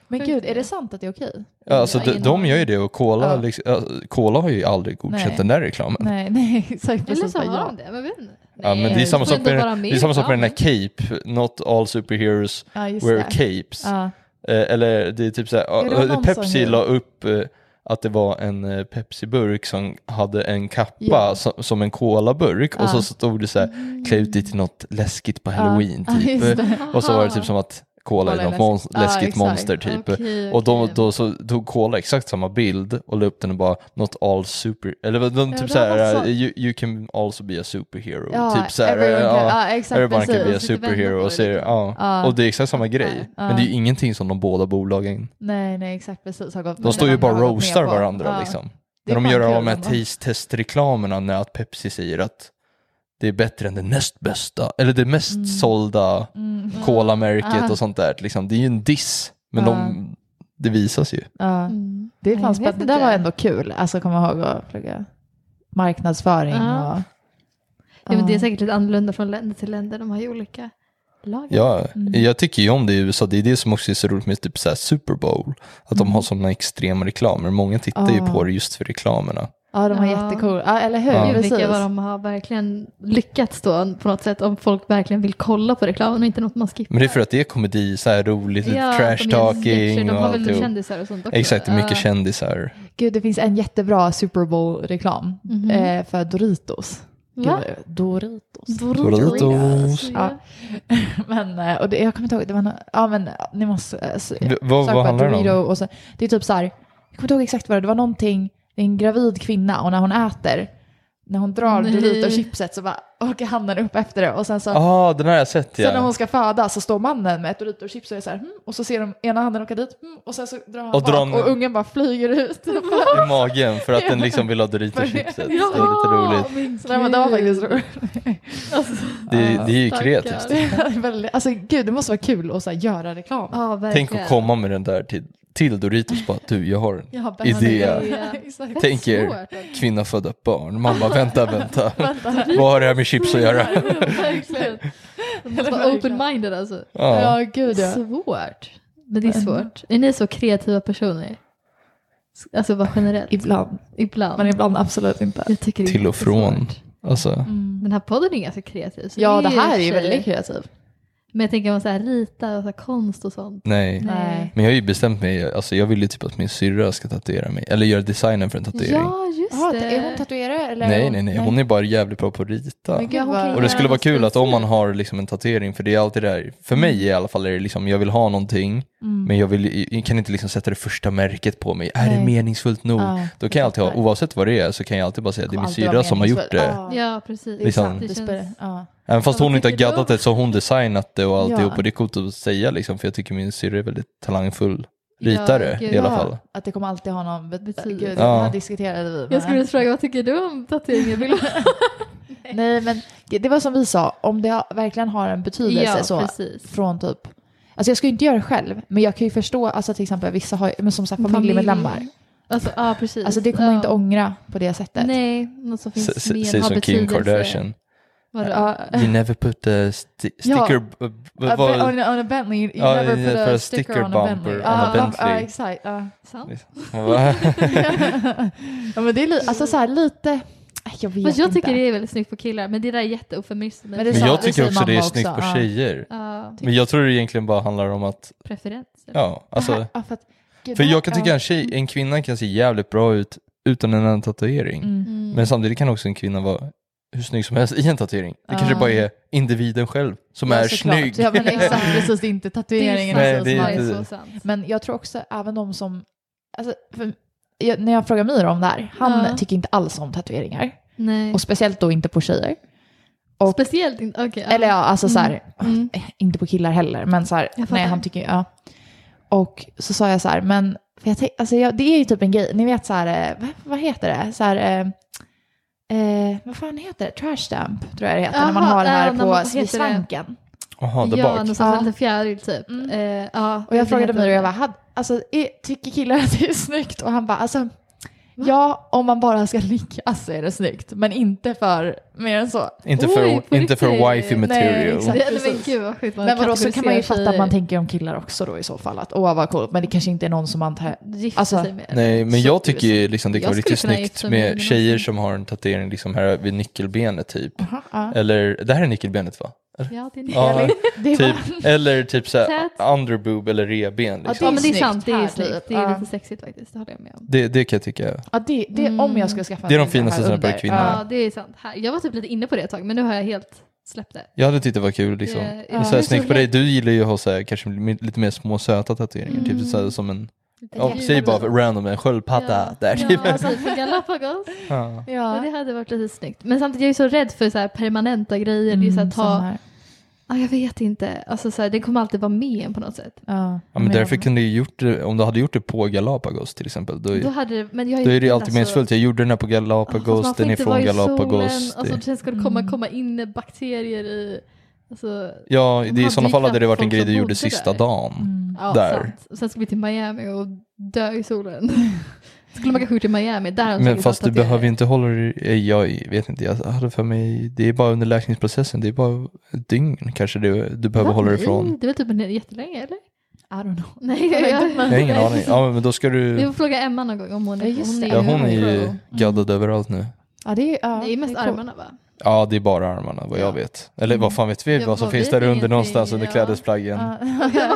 Men gud, är det sant att det är okej? Ja, alltså de, gör ju det och Cola, Ja. liksom, ja, Cola har ju aldrig godkänt Nej. den där reklamen. Nej, nej, exakt. Eller så har ja. de det, men vet inte. Ja, men det är samma sak med, med det är samma sak med den här. Cape, Not all superheroes Ja, wear det. capes. Ja. Eh, eller det är typ såhär, Ja, någon Pepsi la upp eh, att det var en eh, Pepsi-burk som hade en kappa Ja. som, som en colaburk och Ja. så stod det såhär, klä ut dig till något läskigt på halloween Ja, typ. det. och så var det typ som att Cola är Cola är något mon- läskigt. Ja, exakt. monster typ. Okej, Och då, okej. då så tog Cola exakt samma bild och la upp den och bara Not all super, eller vad- de, Ja, typ såhär, så. you, you can also be a superhero. Ja, typ såhär, everyone can- ja, ja, exakt, everyone can be a precis. Vända superhero och det ser, ja. Ja. Och det är exakt samma grej. Ja. Men det är ju ingenting som de båda bolagen, Nej, nej, exakt precis. Gått, de står ju bara gått roastar med varandra Ja. liksom. När de gör de ändå. taste test-reklamerna när att Pepsi säger att det är bättre än det näst bästa, eller det mest sålda Mm. Cola-märket Ah. och sånt där. Liksom. Det är ju en diss, men Ja. de, det visas ju. Mm. Det är Nej, fan jag spännande. vet Det där var ändå kul. Alltså komma ihåg att plugga marknadsföring Ja. och... Ja, men det är säkert lite annorlunda från länder till länder. De har ju olika lagar. Ja, Mm. jag tycker ju om det i USA. Det är det som också är så roligt med typ så här Super Bowl. Att de Mm. har sådana extrema reklamer. Många tittar ju Ah. på det just för reklamerna. Ja, de har Ja. jättecool. Ja, eller hur? Ja. Precis. vilka vad de har verkligen lyckats då på något sätt om folk verkligen vill kolla på reklamen och inte något man skippar. Men det är för att det är komedi, så här roligt, Ja, trash de gör sketcher, talking De och har väl alltihop. kändisar och sånt också. Exakt, mycket Ja. kändisar. Gud, det finns en jättebra Super Bowl-reklam Mhm. eh, för Doritos. Gud, Va? vad- Doritos. Doritos. Ja. Men, eh, och det, jag kommer inte ihåg, det var nå- ja men ja, ni måste. V- vad- vad handlar det om? Dorito och så, Det är typ så här, jag kommer inte ihåg exakt vad det var, det var någonting, en gravid kvinna och när hon äter när hon drar Nej. Dorito-chipset så bara åker handen upp efter det och sen så, Ja, den har jag sett sen när ja. hon ska föda så står mannen med ett Dorito-chips och är så här, hmm, och så ser de ena handen åka dit hmm, och sen så drar han Och bak drar- och ungen bara flyger ut. I magen för att den liksom vill ha Dorito-chipset. Det är lite roligt. Så det var, det var faktiskt roligt. Alltså, Det, det är ju Stackars. kreativt. Det är alltså gud, det måste vara kul att så här, göra reklam. ja, verkligen. Tänk att komma med den där till, till Doritos bara du, jag har en Jag har idé. Ja. Exakt. Tänk er kvinna föda barn. Man bara vänta, vänta. Vänta. Vad har det här med chips att göra? Open-minded alltså. Ja. Ja, gud ja. Svårt. Men det är svårt. Är ni så kreativa personer? Alltså bara generellt? Ibland, Ibland. men ibland absolut inte. Till och från. Alltså, Den här podden är ganska kreativ. så Ja, det är här är ju väldigt kreativt. Men jag tänker om så här rita och så här konst och sånt. nej. Nej. Men jag har ju bestämt mig, alltså jag vill ju typ att min syrra ska tatuera mig. Eller göra designen för en tatuering. Ja, just Jaha, det. är hon tatuerare eller? nej, nej, nej. Hon är bara jävligt bra på att rita. Men gud, Och det skulle vara kul att om man har liksom en tatuering, för det är alltid det här, för mig i alla fall är det liksom, jag vill ha någonting, Mm. men jag, vill, jag kan inte liksom sätta det första märket på mig. Är det Nej. meningsfullt nog? Ja, Då kan jag alltid ha, oavsett vad det är, så kan jag alltid bara säga att det är min syrra som har gjort det. Ja. Ja, precis. Det Liksom- det Det känns... ja. Även fast hon inte har gaddat det så har hon designat det och alltihop Ja. och det är coolt att säga liksom, för jag tycker min syrra är väldigt talangfull ritare Ja, i alla Ja, fall. Att det kommer alltid ha någon bet- Betydelse. Gud, Ja. diskuterade vi. Jag med- skulle fråga, vad tycker du om tatueringen? Vill du- Nej, men det var som vi sa, om det verkligen har en betydelse ja, så precis. från typ Alltså jag ska ju inte göra det själv, men jag kan ju förstå, alltså till exempel vissa har men som sagt familjemedlemmar. Familj. Alltså, ja, precis. Alltså det kommer jag ja. inte ångra på det sättet. Nej, något som finns S- mer, Säg har som Kim betydelse. Kardashian. Vadå? Ja, You never put a sti- Ja. sticker... b- A, on, on a Bentley, you Ja, never ja, put för a a sticker, sticker on a Bentley. on a Ja, Bentley. Ja, exakt. Ja. Sant. Va? ja, men det är li- alltså så här lite, jag vet Fast jag inte. tycker det är väldigt snyggt på killar, men det där är jätteofeministiskt. Men det Men jag tycker också det är snyggt också, på ja. tjejer. Ja, Men jag tror det egentligen bara handlar om att, preferens. ja, alltså, här- ja, för att, för jag kan tycka ja. en tjej, en kvinna kan se jävligt bra ut utan en annan tatuering. Mm. Mm. Men samtidigt kan också en kvinna vara hur snygg som helst i en tatuering. Det kanske Ja. bara är individen själv som Ja, är såklart. snygg. Ja, men exakt, precis, det är inte tatueringen. Nej, alltså, det som är är- inte- så sant. Men jag tror också även de som, alltså, för, jag, när jag frågar Miro om det här, han Ja. tycker inte alls om tatueringar. Nej. Och speciellt då inte på tjejer. Och, Speciellt inte, okej. eller ja, alltså så här, Mm. eh, inte på killar heller, men så här, nej han tycker ja. Och så sa jag så här, men för jag tänk, alltså jag, det är ju typ en grej, ni vet så här, eh, vad, vad heter det? Så här, eh, vad fan heter det? Trash stamp tror jag det heter, när man har det här när på man- svanken. Jaha, där Ja, bak. någon sån Ja. lite fjäril typ. Mm. Eh, ja, Och jag frågade Miro, det. jag bara, "Had- alltså, är, tycker killar att det är snyggt? Och han bara, alltså, ja, om man bara ska ligga så är det snyggt, men inte för mer än så. Inte Oj, för, på inte för wifey Nej, material. exakt. Det, men gud vad sjukt Men vadå, så kan man ju fatta att man tänker om killar också då i så fall, att åh vad coolt, men det kanske inte är någon som man tar... Gifta Alltså, sig med. Nej, men jag tycker ju liksom det kan vara riktigt snyggt med med tjejer som har en tatuering liksom här vid nyckelbenet typ. Aha, ja. Eller, det här är nyckelbenet va? Ja, det är Ja, Det är typ, eller typ såhär Tät. underboob eller reben Ja, liksom. Ja, men det är sant. Det är snyggt. typ. Det är Ja. lite sexigt faktiskt. Det håller jag med om. det, det kan jag tycka. Ja, det, det, om jag skulle skaffa Det är de en finaste som är på kvinnor. Ja, det är sant. Här. Jag var typ lite inne på det ett tag, men nu har jag helt släppt det. Jag hade tyckt det var kul liksom. Ja, Det ja. så här, Det så snyggt på dig, du gillar ju att ha så här, kanske lite mer små söta tatueringar. Mm. Typ så här, som en, ja, säg bara random, en sköldpadda där. Ja, typ. alltså på Galapagos. Ja. Ja. Ja, det hade varit lite snyggt. Men samtidigt jag är så rädd för så här permanenta grejer. det är så här, Mm, ta, ah, jag vet inte. Alltså, så här, det kommer alltid vara med en på något sätt. Ja, Ja, men därför kunde du gjort det, om du hade gjort det på Galapagos till exempel, då, Då, hade men jag då är det ju alltid alltså, meningsfullt. Jag gjorde den här på ah, Galapagos, får den är inte från Galapagos. solen, Alltså, det, sen ska det komma, Mm. komma in bakterier i... Alltså, ja, de det, i sådana fall hade det varit en grej du gjorde sista där. dagen. Mm. Ja, Där. sant. Sen ska vi till Miami och dö i solen. Skulle man kanske gjort i Miami, där Men fast du behöver ju inte hålla dig, eh, jag vet inte, jag hade för mig, det är bara under läkningsprocessen, det är bara ett dygn kanske du, du behöver Va? hålla dig ifrån. Det är väl typ en- jättelänge eller? I don't know. Nej, Jag vet jag, har ingen aning. Ja men då ska Vi du, får fråga Emma någon gång om hon är Ja, just det. ja hon är ju gaddad överallt nu. Ja, det är, ja, Det är mest det coolt. armarna va? Ja det är bara armarna vad jag Ja. vet. Eller vad fan vet vi Ja, vad som finns där under någonstans under ja. klädesplaggen.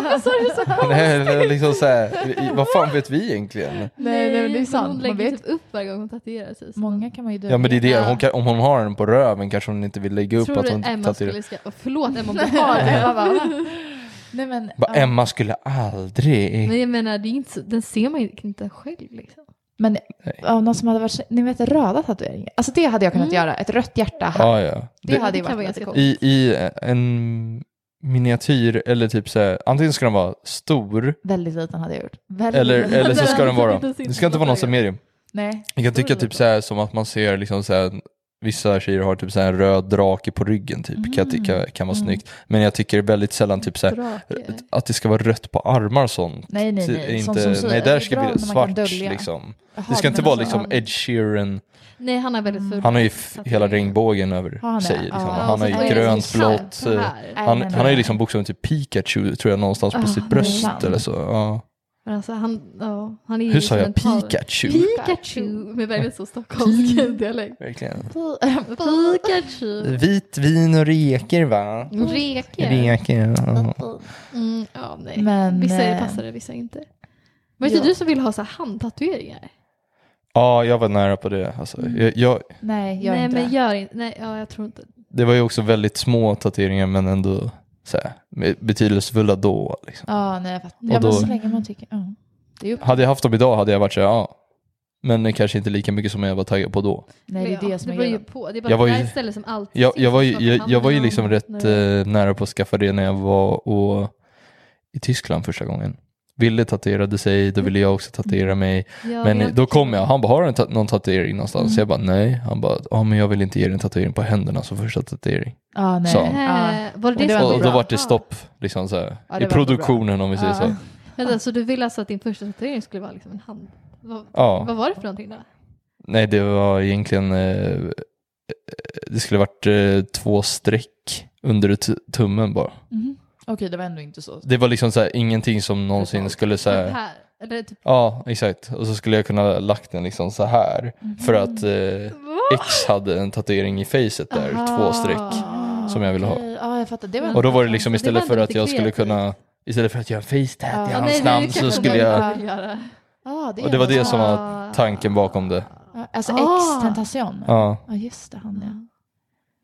Vad sa du så? Nej, liksom så här, i- vad fan vet vi egentligen? Nej, nej, men det är sant. Hon Man lägger vet- typ upp varje gång hon tatuerar sig. så Många kan man ju dölja. Ja men det är det, hon kan, om hon har den på röven kanske hon inte vill lägga upp Tror att hon Emma tatuerar. skulle skaffa... Förlåt Emma om du har det. Nej men. Ja. Emma skulle aldrig. Men jag menar, det är inte, så- den ser man ju inte själv liksom. Men ja, någon som hade varit, ni vet röda tatueringar. Alltså det hade jag kunnat Mm. göra, ett rött hjärta här. Ja, ja. det, Det- hade ju varit ganska coolt. I, I en miniatyr eller typ så här, antingen ska den vara stor Väldigt liten hade jag gjort. Väldigt eller, liten. eller så ska den vara, Det ska inte vara någon som medium. Nej. Jag kan tycka typ så här som att man ser liksom så här, vissa tjejer har typ så en röd drake på ryggen typ, kan jag tycka kan vara Mm. snyggt. Men jag tycker väldigt sällan typ så här, att det ska vara rött på armar och sånt. Nej, nej, nej. Inte, som syr. nej, Det är där ska det bli kan svart liksom. Jaha, Det ska inte vara alltså, liksom Ed Sheeran, Nej, han är väldigt ful. han har ju hela regnbågen över han sig. Liksom. Ja, han har ju det grönt, blått. Nej, Han, nej, han har ju nej. liksom bokstaven till Pikachu tror jag någonstans på sitt bröst eller så. Men alltså, han, ja, han är Hur sa jag som en par- Pikachu? Pikachu med väldigt så stockholmsk dialekt. Verkligen. Pikachu. Vit vin och reker va? Reker. Reker, ja. Mm, ja, nej. Men, vissa är eh, det passade, vissa inte. Men det ja. är du som vill ha så här handtatueringar? Ja, jag var nära på det. Alltså, jag, jag, Nej, gör nej, inte men det. gör inte. Nej, ja, jag tror inte. det var ju också väldigt små tatueringar men ändå så här, betydelsefulla då. Liksom. Ja, nej, jag fattar. Och Ja, men då- så länge man tycker... Ja. Det är upp. Hade jag haft dem idag hade jag varit så här, ja. Men kanske inte lika mycket som jag var taggad på då. Nej, det är ja, det som det är grejen. på. Det är bara Jag var det ju- stället som alltid Jag, jag, var, ju, jag, jag var ju liksom rätt eh, nära på att skaffa det när jag var och, i Tyskland första gången. Ville tatuerade sig, då ville jag också tatuera mig. Ja, Men jag- då kom jag, han bara, har du ta- någon tatuering någonstans? Mm. Jag bara, nej. Han bara, ja men jag vill inte ge dig en tatuering på händerna som första tatuering. Ja, nej. Så. Ja. Eh, Var det det var Och då var det Ah. stopp, liksom så här, Ja, det i produktionen om vi säger Ja. så. Vänta, så du vill alltså att din första tatuering skulle vara liksom en hand? Vad, Ja. vad var det för någonting då? Nej, det var egentligen, eh, det skulle varit eh, två streck under t- tummen bara. Mhm. Okej, det var ändå inte så. Det var liksom så här, ingenting som någonsin skulle Så säga. här? Eller typ... Ja, exakt. Och så skulle jag kunna lagt den liksom så här. För att eh, X hade en tatuering i facet där, Aha. två streck. Ah, Som jag ville ha. okej. Ja, jag fattar. Det var Och då var det liksom Det istället var för att jag skulle kunna, istället för att göra en face Ja. i hans nej, namn det så skulle jag, göra. Ja, det och det var det som Ah. var tanken bakom det. Alltså Ah. X-tentation. Ja, Ja, just det. Han ja.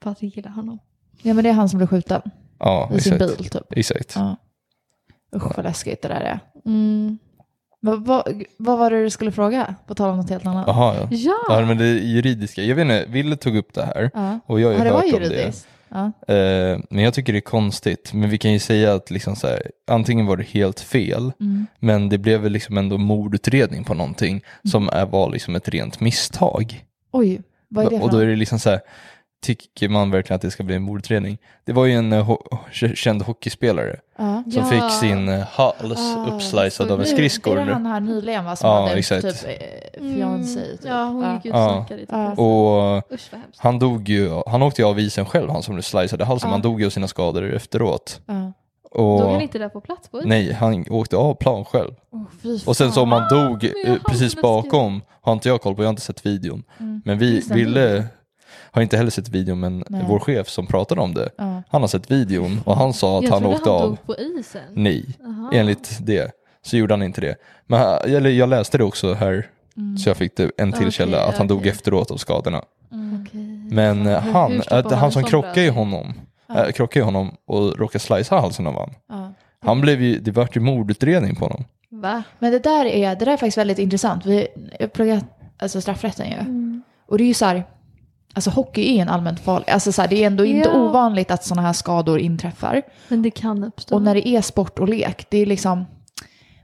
Patrik gillar honom. Ja, men det är han som blev skjuten ja i sin exakt. bil typ. Exakt. Ja. Usch vad läskigt det där är. Mm. Vad, vad, vad var det du skulle fråga? På tal om något helt annat. Jaha, ja. Ja! Ja, men det juridiska. Jag vet inte, Ville tog upp det här Ja. och jag har ju Ja, det var hört om det. juridiskt. Eh, men jag tycker det är konstigt. Men vi kan ju säga att liksom så här, antingen var det helt fel, Mm. men det blev väl liksom ändå mordutredning på någonting Mm. som är, var liksom ett rent misstag. Oj, vad är det för och då är det liksom så här, tycker man verkligen att det ska bli en mordutredning? Det var ju en eh, ho- känd hockeyspelare Ja. som Ja. fick sin eh, hals Ah, uppslicead så av en skridskor. Är det han här nyligen va, som Ja, hade exakt. typ eh, fiancé? Typ. Ja, hon gick ut Ja. lite. Ja. Och. Usch han dog ju, han åkte ju av isen själv, han som sliceade halsen, Ja. han dog ju av sina skador efteråt. Ja. Och, Dog han inte där på plats på nej, han åkte av plan själv. Oh, Och sen så om han dog har precis bakom, har inte jag koll på, jag har inte sett videon. Mm. Men vi ville, har inte heller sett videon, men Nej. vår chef som pratade om det, Ja. han har sett videon och han sa att jag han trodde åkte han av. dog på isen. Nej, Aha. enligt det så gjorde han inte det. Men han- eller jag läste det också här, Mm. så jag fick det en till Okej, källa, att han dog okej. efteråt av skadorna. Mm. Men eh, Hur- han, hur att, man han en som krockade blödning? honom, Ja. äh, krockade honom och råkade slicea halsen av honom. Ja. Han blev ju, det vart ju mordutredning på honom. Va? Men det där, är, det där är faktiskt väldigt intressant. Vi har pluggat alltså straffrätten ju. Mm. Och det är ju så här, alltså hockey är en allmänt farlig, alltså så här, det är ändå inte Ja. ovanligt att sådana här skador inträffar. Men det kan uppstå. Och när det är sport och lek, det är liksom,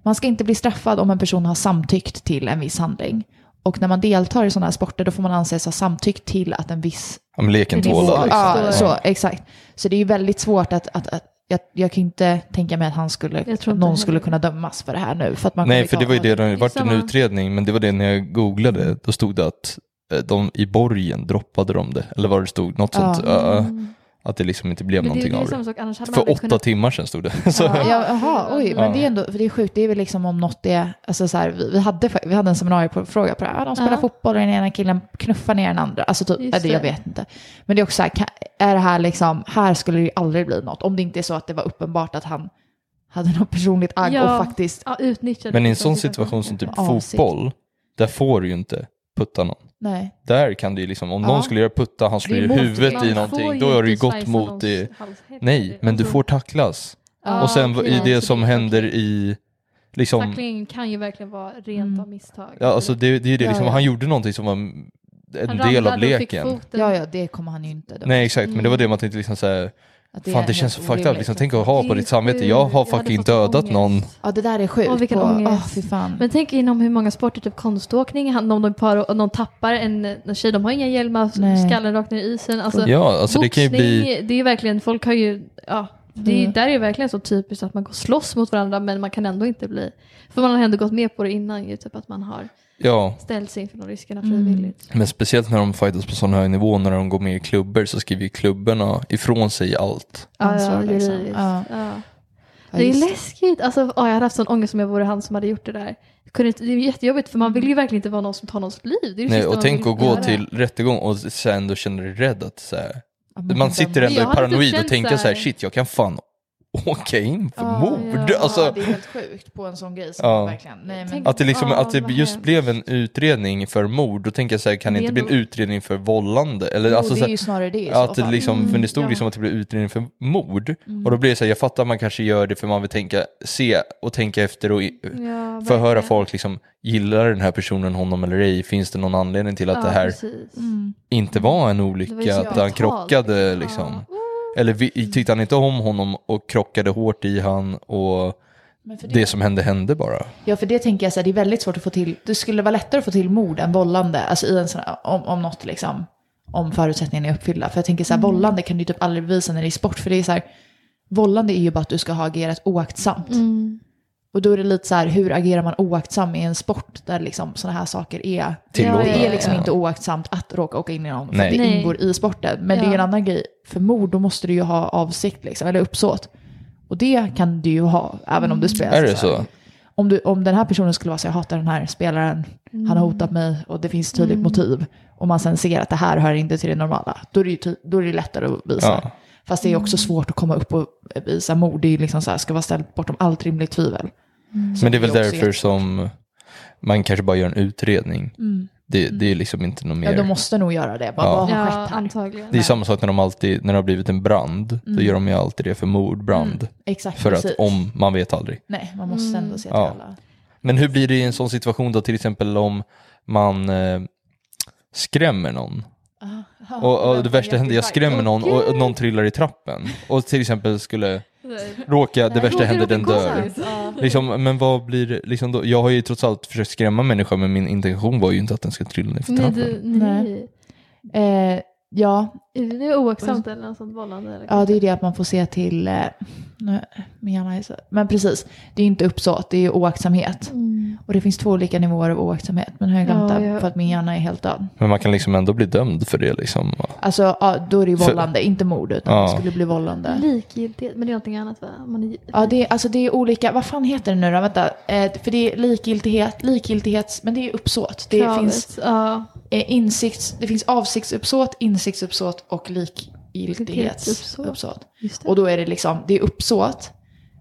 man ska inte bli straffad om en person har samtyckt till en viss handling. Och när man deltar i sådana här sporter då får man anses ha samtyckt till att en viss men leken tålade liksom. Ja, så, exakt. Så det är ju väldigt svårt att, att, att jag, jag kan inte tänka mig att han skulle, att någon skulle kunna dömas för det här nu. För att man Nej, för det var ju det, det vart en utredning, men det var det när jag googlade, då stod det att de i borgen droppade de det, eller vad det stod, något Ja. sånt. Ja, Mm. att det liksom inte blev Men det är någonting ju av samma det. sak, För åtta kunnat... timmar sedan stod det. Så, Ja, jaha, oj, men Ja. det är ändå, för det är sjukt, det är väl liksom om något är, alltså så här, vi, vi, hade, vi hade en seminariefråga på det här, ja, de spelar Ja. fotboll och den ena killen knuffar ner den andra, alltså typ, Just eller jag det. vet inte. Men det är också så här, kan, är det här liksom, här skulle det ju aldrig bli något, om det inte är så att det var uppenbart att han hade något personligt agg Ja. och faktiskt, Ja, utnyttjade men i en sån situation som typ Avsikt. fotboll, där får du ju inte putta någon. Nej. Där kan det ju liksom, om Ja. någon skulle göra putta, han slår ju huvudet i någonting, då har det ju gått mot det. Nej, men du får tacklas. Ja, och sen okej. i det som det händer okej. i, liksom, Tacklingen kan ju verkligen vara rent Mm. av misstag. ja, alltså det, det är det, liksom, ja. han gjorde någonting som var en Han del av leken. Ja, ja, det kommer han ju inte. döma. Nej exakt, men det var Mm. det man tänkte liksom såhär, Att fan det känns så fucked up, liksom, tänk att ha Det på ditt samvete, jag har fucking dödat ångest. någon. Ja, det där är sjukt. Åh, vilken på, ångest. fy fan. Men tänk inom hur många sporter, typ konståkning, han- om de, par, om de tappar en, en tjej, de har inga hjälmar, Nej. skallen rakt ner i isen. Alltså, Ja, alltså det kan ju boxning, bli, det är ju verkligen, folk har ju, ja, det är, Mm. där är det verkligen så typiskt att man går slåss mot varandra men man kan ändå inte bli, för man har ändå gått med på det innan ju, typ att man har ja, ställt sig inför de riskerna Mm. frivilligt. men speciellt när de fightas på sån hög nivå, när de går med i klubbor så skriver ju klubborna ifrån sig allt. Ansvar, liksom. juridiskt. Ja. Ja. Ja, Det är läskigt. Alltså, åh, jag hade haft sån ångest om jag vore han som hade gjort det där. Det är jättejobbigt för man vill ju verkligen inte vara någon som tar någons liv. Det är det Nej, och tänk att gå göra. till rättegång och sen då känner dig rädd att så här, Ja, man sitter ändå i paranoid och tänker så här- shit jag kan fan åka in för mord. ja. Alltså, det är helt sjukt på en sån grej. Som Ja. verkligen, nej, men, Att det, liksom, att det just blev en utredning för mord, då tänker jag så här, kan det Det inte bli en utredning för vållande? Eller, jo, alltså, det är ju snarare det att det liksom, Mm, men det stod ja. liksom att det blev utredning för mord. Mm. Och då blir det så här, jag fattar att man kanske gör det för man vill tänka, se och tänka efter och Ja, förhöra folk, liksom, gillar den här personen honom eller ej? Finns det någon anledning till att Ja, det här. Mm. inte var en var olycka, så att han krockade liksom. Eller vi, tyckte han inte om honom och krockade hårt i han och för det som hände hände bara? Ja, för det tänker jag så här, det är väldigt svårt att få till. Det skulle vara lättare att få till mord än vållande, alltså i en sån här, om, om något liksom, om förutsättningarna är uppfyllda. För jag tänker så här, vållande kan du typ aldrig bevisa när det är sport, för det är så här, vållande är ju bara att du ska ha agerat oaktsamt. Mm. Och då är det lite så här, hur agerar man oaktsam i en sport där liksom sådana här saker är Tillåtna. Det är liksom Ja. inte oaktsamt att råka åka in i någon, för Nej. att det ingår i sporten. Men det är Ja. en annan grej, för mord då måste du ju ha avsikt liksom, eller uppsåt. Och det kan du ju ha, även om du spelar. Är det här. så? Om, du, om den här personen skulle vara så jag hatar den här spelaren, han har hotat mig och det finns tydligt Mm. motiv. Och man sen ser att det här hör inte till det normala, då är det, ju då är det lättare att visa. Ja. Fast det är Mm. också svårt att komma upp och visa mord, det är liksom så här, ska vara ställt bortom allt rimligt tvivel. Så Men det är väl därför som man kanske bara gör en utredning. Mm. Det, det är liksom inte något Ja, mer. de måste nog göra det. Bara, Ja. Vad har Ja, skett här? antagligen. Det är samma sak när, de alltid, när det har blivit en brand. Då Mm. gör de ju alltid det för mordbrand. Mm, exakt, För precis. att om, man vet aldrig. Nej, man måste Mm. ändå se till Ja. alla. Men hur blir det i en sån situation då till exempel om man eh, skrämmer någon? Och, och det värsta händer, jag skrämmer någon och, och någon trillar i trappen. Och till exempel skulle råka, det värsta händer, den råka dör. Liksom, men vad blir liksom då, jag har ju trots allt försökt skrämma människor men min intention var ju inte att den ska trilla ner för Nej, trappen. du, nej. Eh, ja, Är det oaktsamt eller något sånt vållande? Eller? ja, det är det att man får se till... Eh, nu, min hjärna är så, men precis, det är inte uppsåt, det är oaktsamhet. Mm. Och det finns två olika nivåer av oaktsamhet, men nu har jag glömt Ja, det jag- för att min hjärna är helt död. Men man kan liksom ändå bli dömd för det liksom. Alltså, ja, då är det ju För- vållande, inte mord, utan Ja. det skulle bli vållande. Likgiltighet, men det är någonting annat va? Man är, Ja, det är, alltså det är olika, vad fan heter det nu då? Vänta, eh, för det är likgiltighet, likgiltighets, men det är uppsåt. Det kravet. finns Ja, eh, insikts, det finns avsiktsuppsåt, insiktsuppsåt och Likgiltighetsuppsåt. Och då är det liksom, det är uppsåt.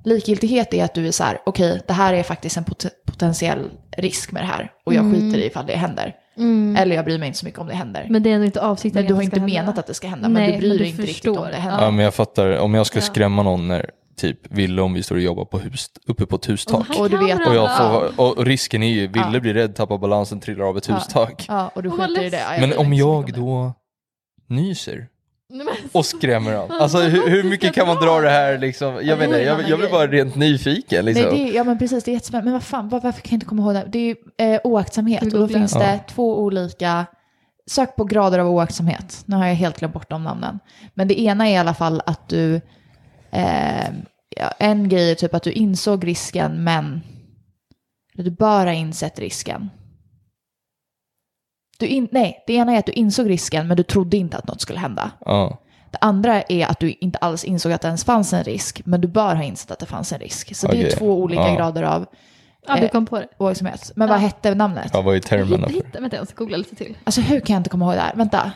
Likgiltighet är att du är så här, okej, det här är faktiskt en pot- potentiell risk med det här. Och jag Mm. skiter i ifall det händer. Mm. Eller jag bryr mig inte så mycket om det händer. Men, Men det är ändå inte avsikten. du har inte hända. menat att det ska hända, men Nej, du bryr men dig du inte riktigt om det händer. Ja men jag fattar, om jag ska Ja. skrämma någon när typ Ville om vi står och jobbar på hus, uppe på ett hustak. Och du vet- Och, jag får, och, risken är ju, Ville Ja. blir rädd, tappar balansen, trillar av ett Ja. hustak. Ja, och du skiter i det. Men om jag då nyser och skrämmer dem. Alltså hur, hur mycket kan man dra det här liksom? Jag, vet inte, jag, jag blir bara rent nyfiken liksom. Nej, det är, ja men precis, det är jättespännande. Men vad fan, var, varför kan jag inte komma ihåg det? Det är ju eh, oaktsamhet och då finns Ja. det två olika, sök på grader av oaktsamhet. Nu har jag helt glömt bort de namnen. Men det ena är i alla fall att du, eh, ja, en grej är typ att du insåg risken men du bör ha insett risken. Du in, nej, det ena är att du insåg risken men du trodde inte att något skulle hända. Ja. Det andra är att du inte alls insåg att det ens fanns en risk, men du bör ha insett att det fanns en risk. Så det är Okej. två olika Ja. grader av Ja, du kom på det. oaktsamhet. Men vad Ja. hette namnet? ja, vad är termerna för? Hitta, vänta, jag ska googla lite till. Alltså hur kan jag inte komma ihåg det här? Vänta.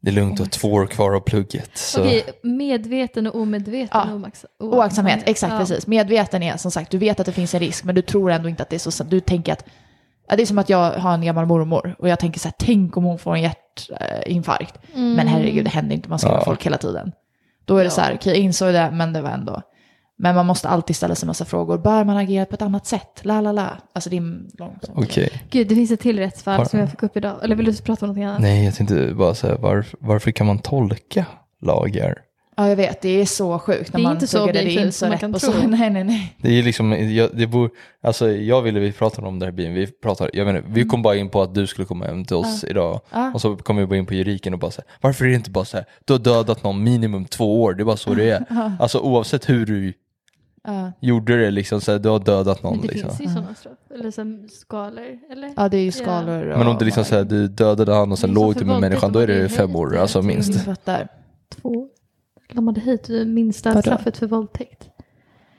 Det är lugnt, du har två år kvar av plugget. Så. Okej, medveten och omedveten Ja. Oaktsamhet, exakt Ja. precis. Medveten är som sagt, du vet att det finns en risk, men du tror ändå inte att det är så. Du tänker att, ja, det är som att jag har en gammal mormor och jag tänker så här, tänk om hon får en hjärtinfarkt. Mm. Men herregud, det händer inte, man skrämmer Ja. folk hela tiden. Då är det Ja. så här, okej, jag insåg det, men det var ändå. Men man måste alltid ställa sig en massa frågor. Bör man agera på ett annat sätt? La la la. Alltså det är en lång grej. Gud, det finns ett till rättsfall som jag fick upp idag. Eller vill du prata om någonting annat? Nej, jag tänkte bara säga varför, varför kan man tolka lagar? Ja, jag vet. Det är så sjukt när Det man inte så pluggar det. Inte så rätt kan på tro. så. Nej, nej, nej. Det är liksom, jag, det bor, alltså jag ville vi pratade om det här bilen, vi pratar, jag menar, vi kom bara in på att du skulle komma hem till oss idag Ja. och så kom vi bara in på juridiken och bara så här, varför är det inte bara så här, du har dödat någon minimum två år, det är bara så det är. Alltså oavsett hur du Ja. gjorde det liksom, så här, du har dödat någon Men det liksom. finns ju sådana straff. Eller som skalor, eller? ja, det är ju skalor. Men om det liksom så här, du dödade han och sen låg du med människan, då är det fem år, alltså minst. Jag fattar. Två. De hade hit minsta Vadå? straffet för våldtäkt.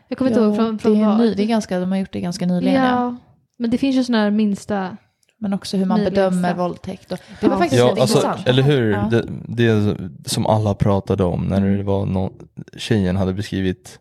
Jag kommer inte ihåg från, från det, är ny, det är ganska, de har gjort det ganska nyligen. Ja. ja, men det finns ju sådana här minsta. Men också hur man bedömer straff. våldtäkt. Och, det var Ja. faktiskt Ja, alltså, intressant. eller hur? Ja. Det, det som alla pratade om när det var någon, tjejen hade beskrivit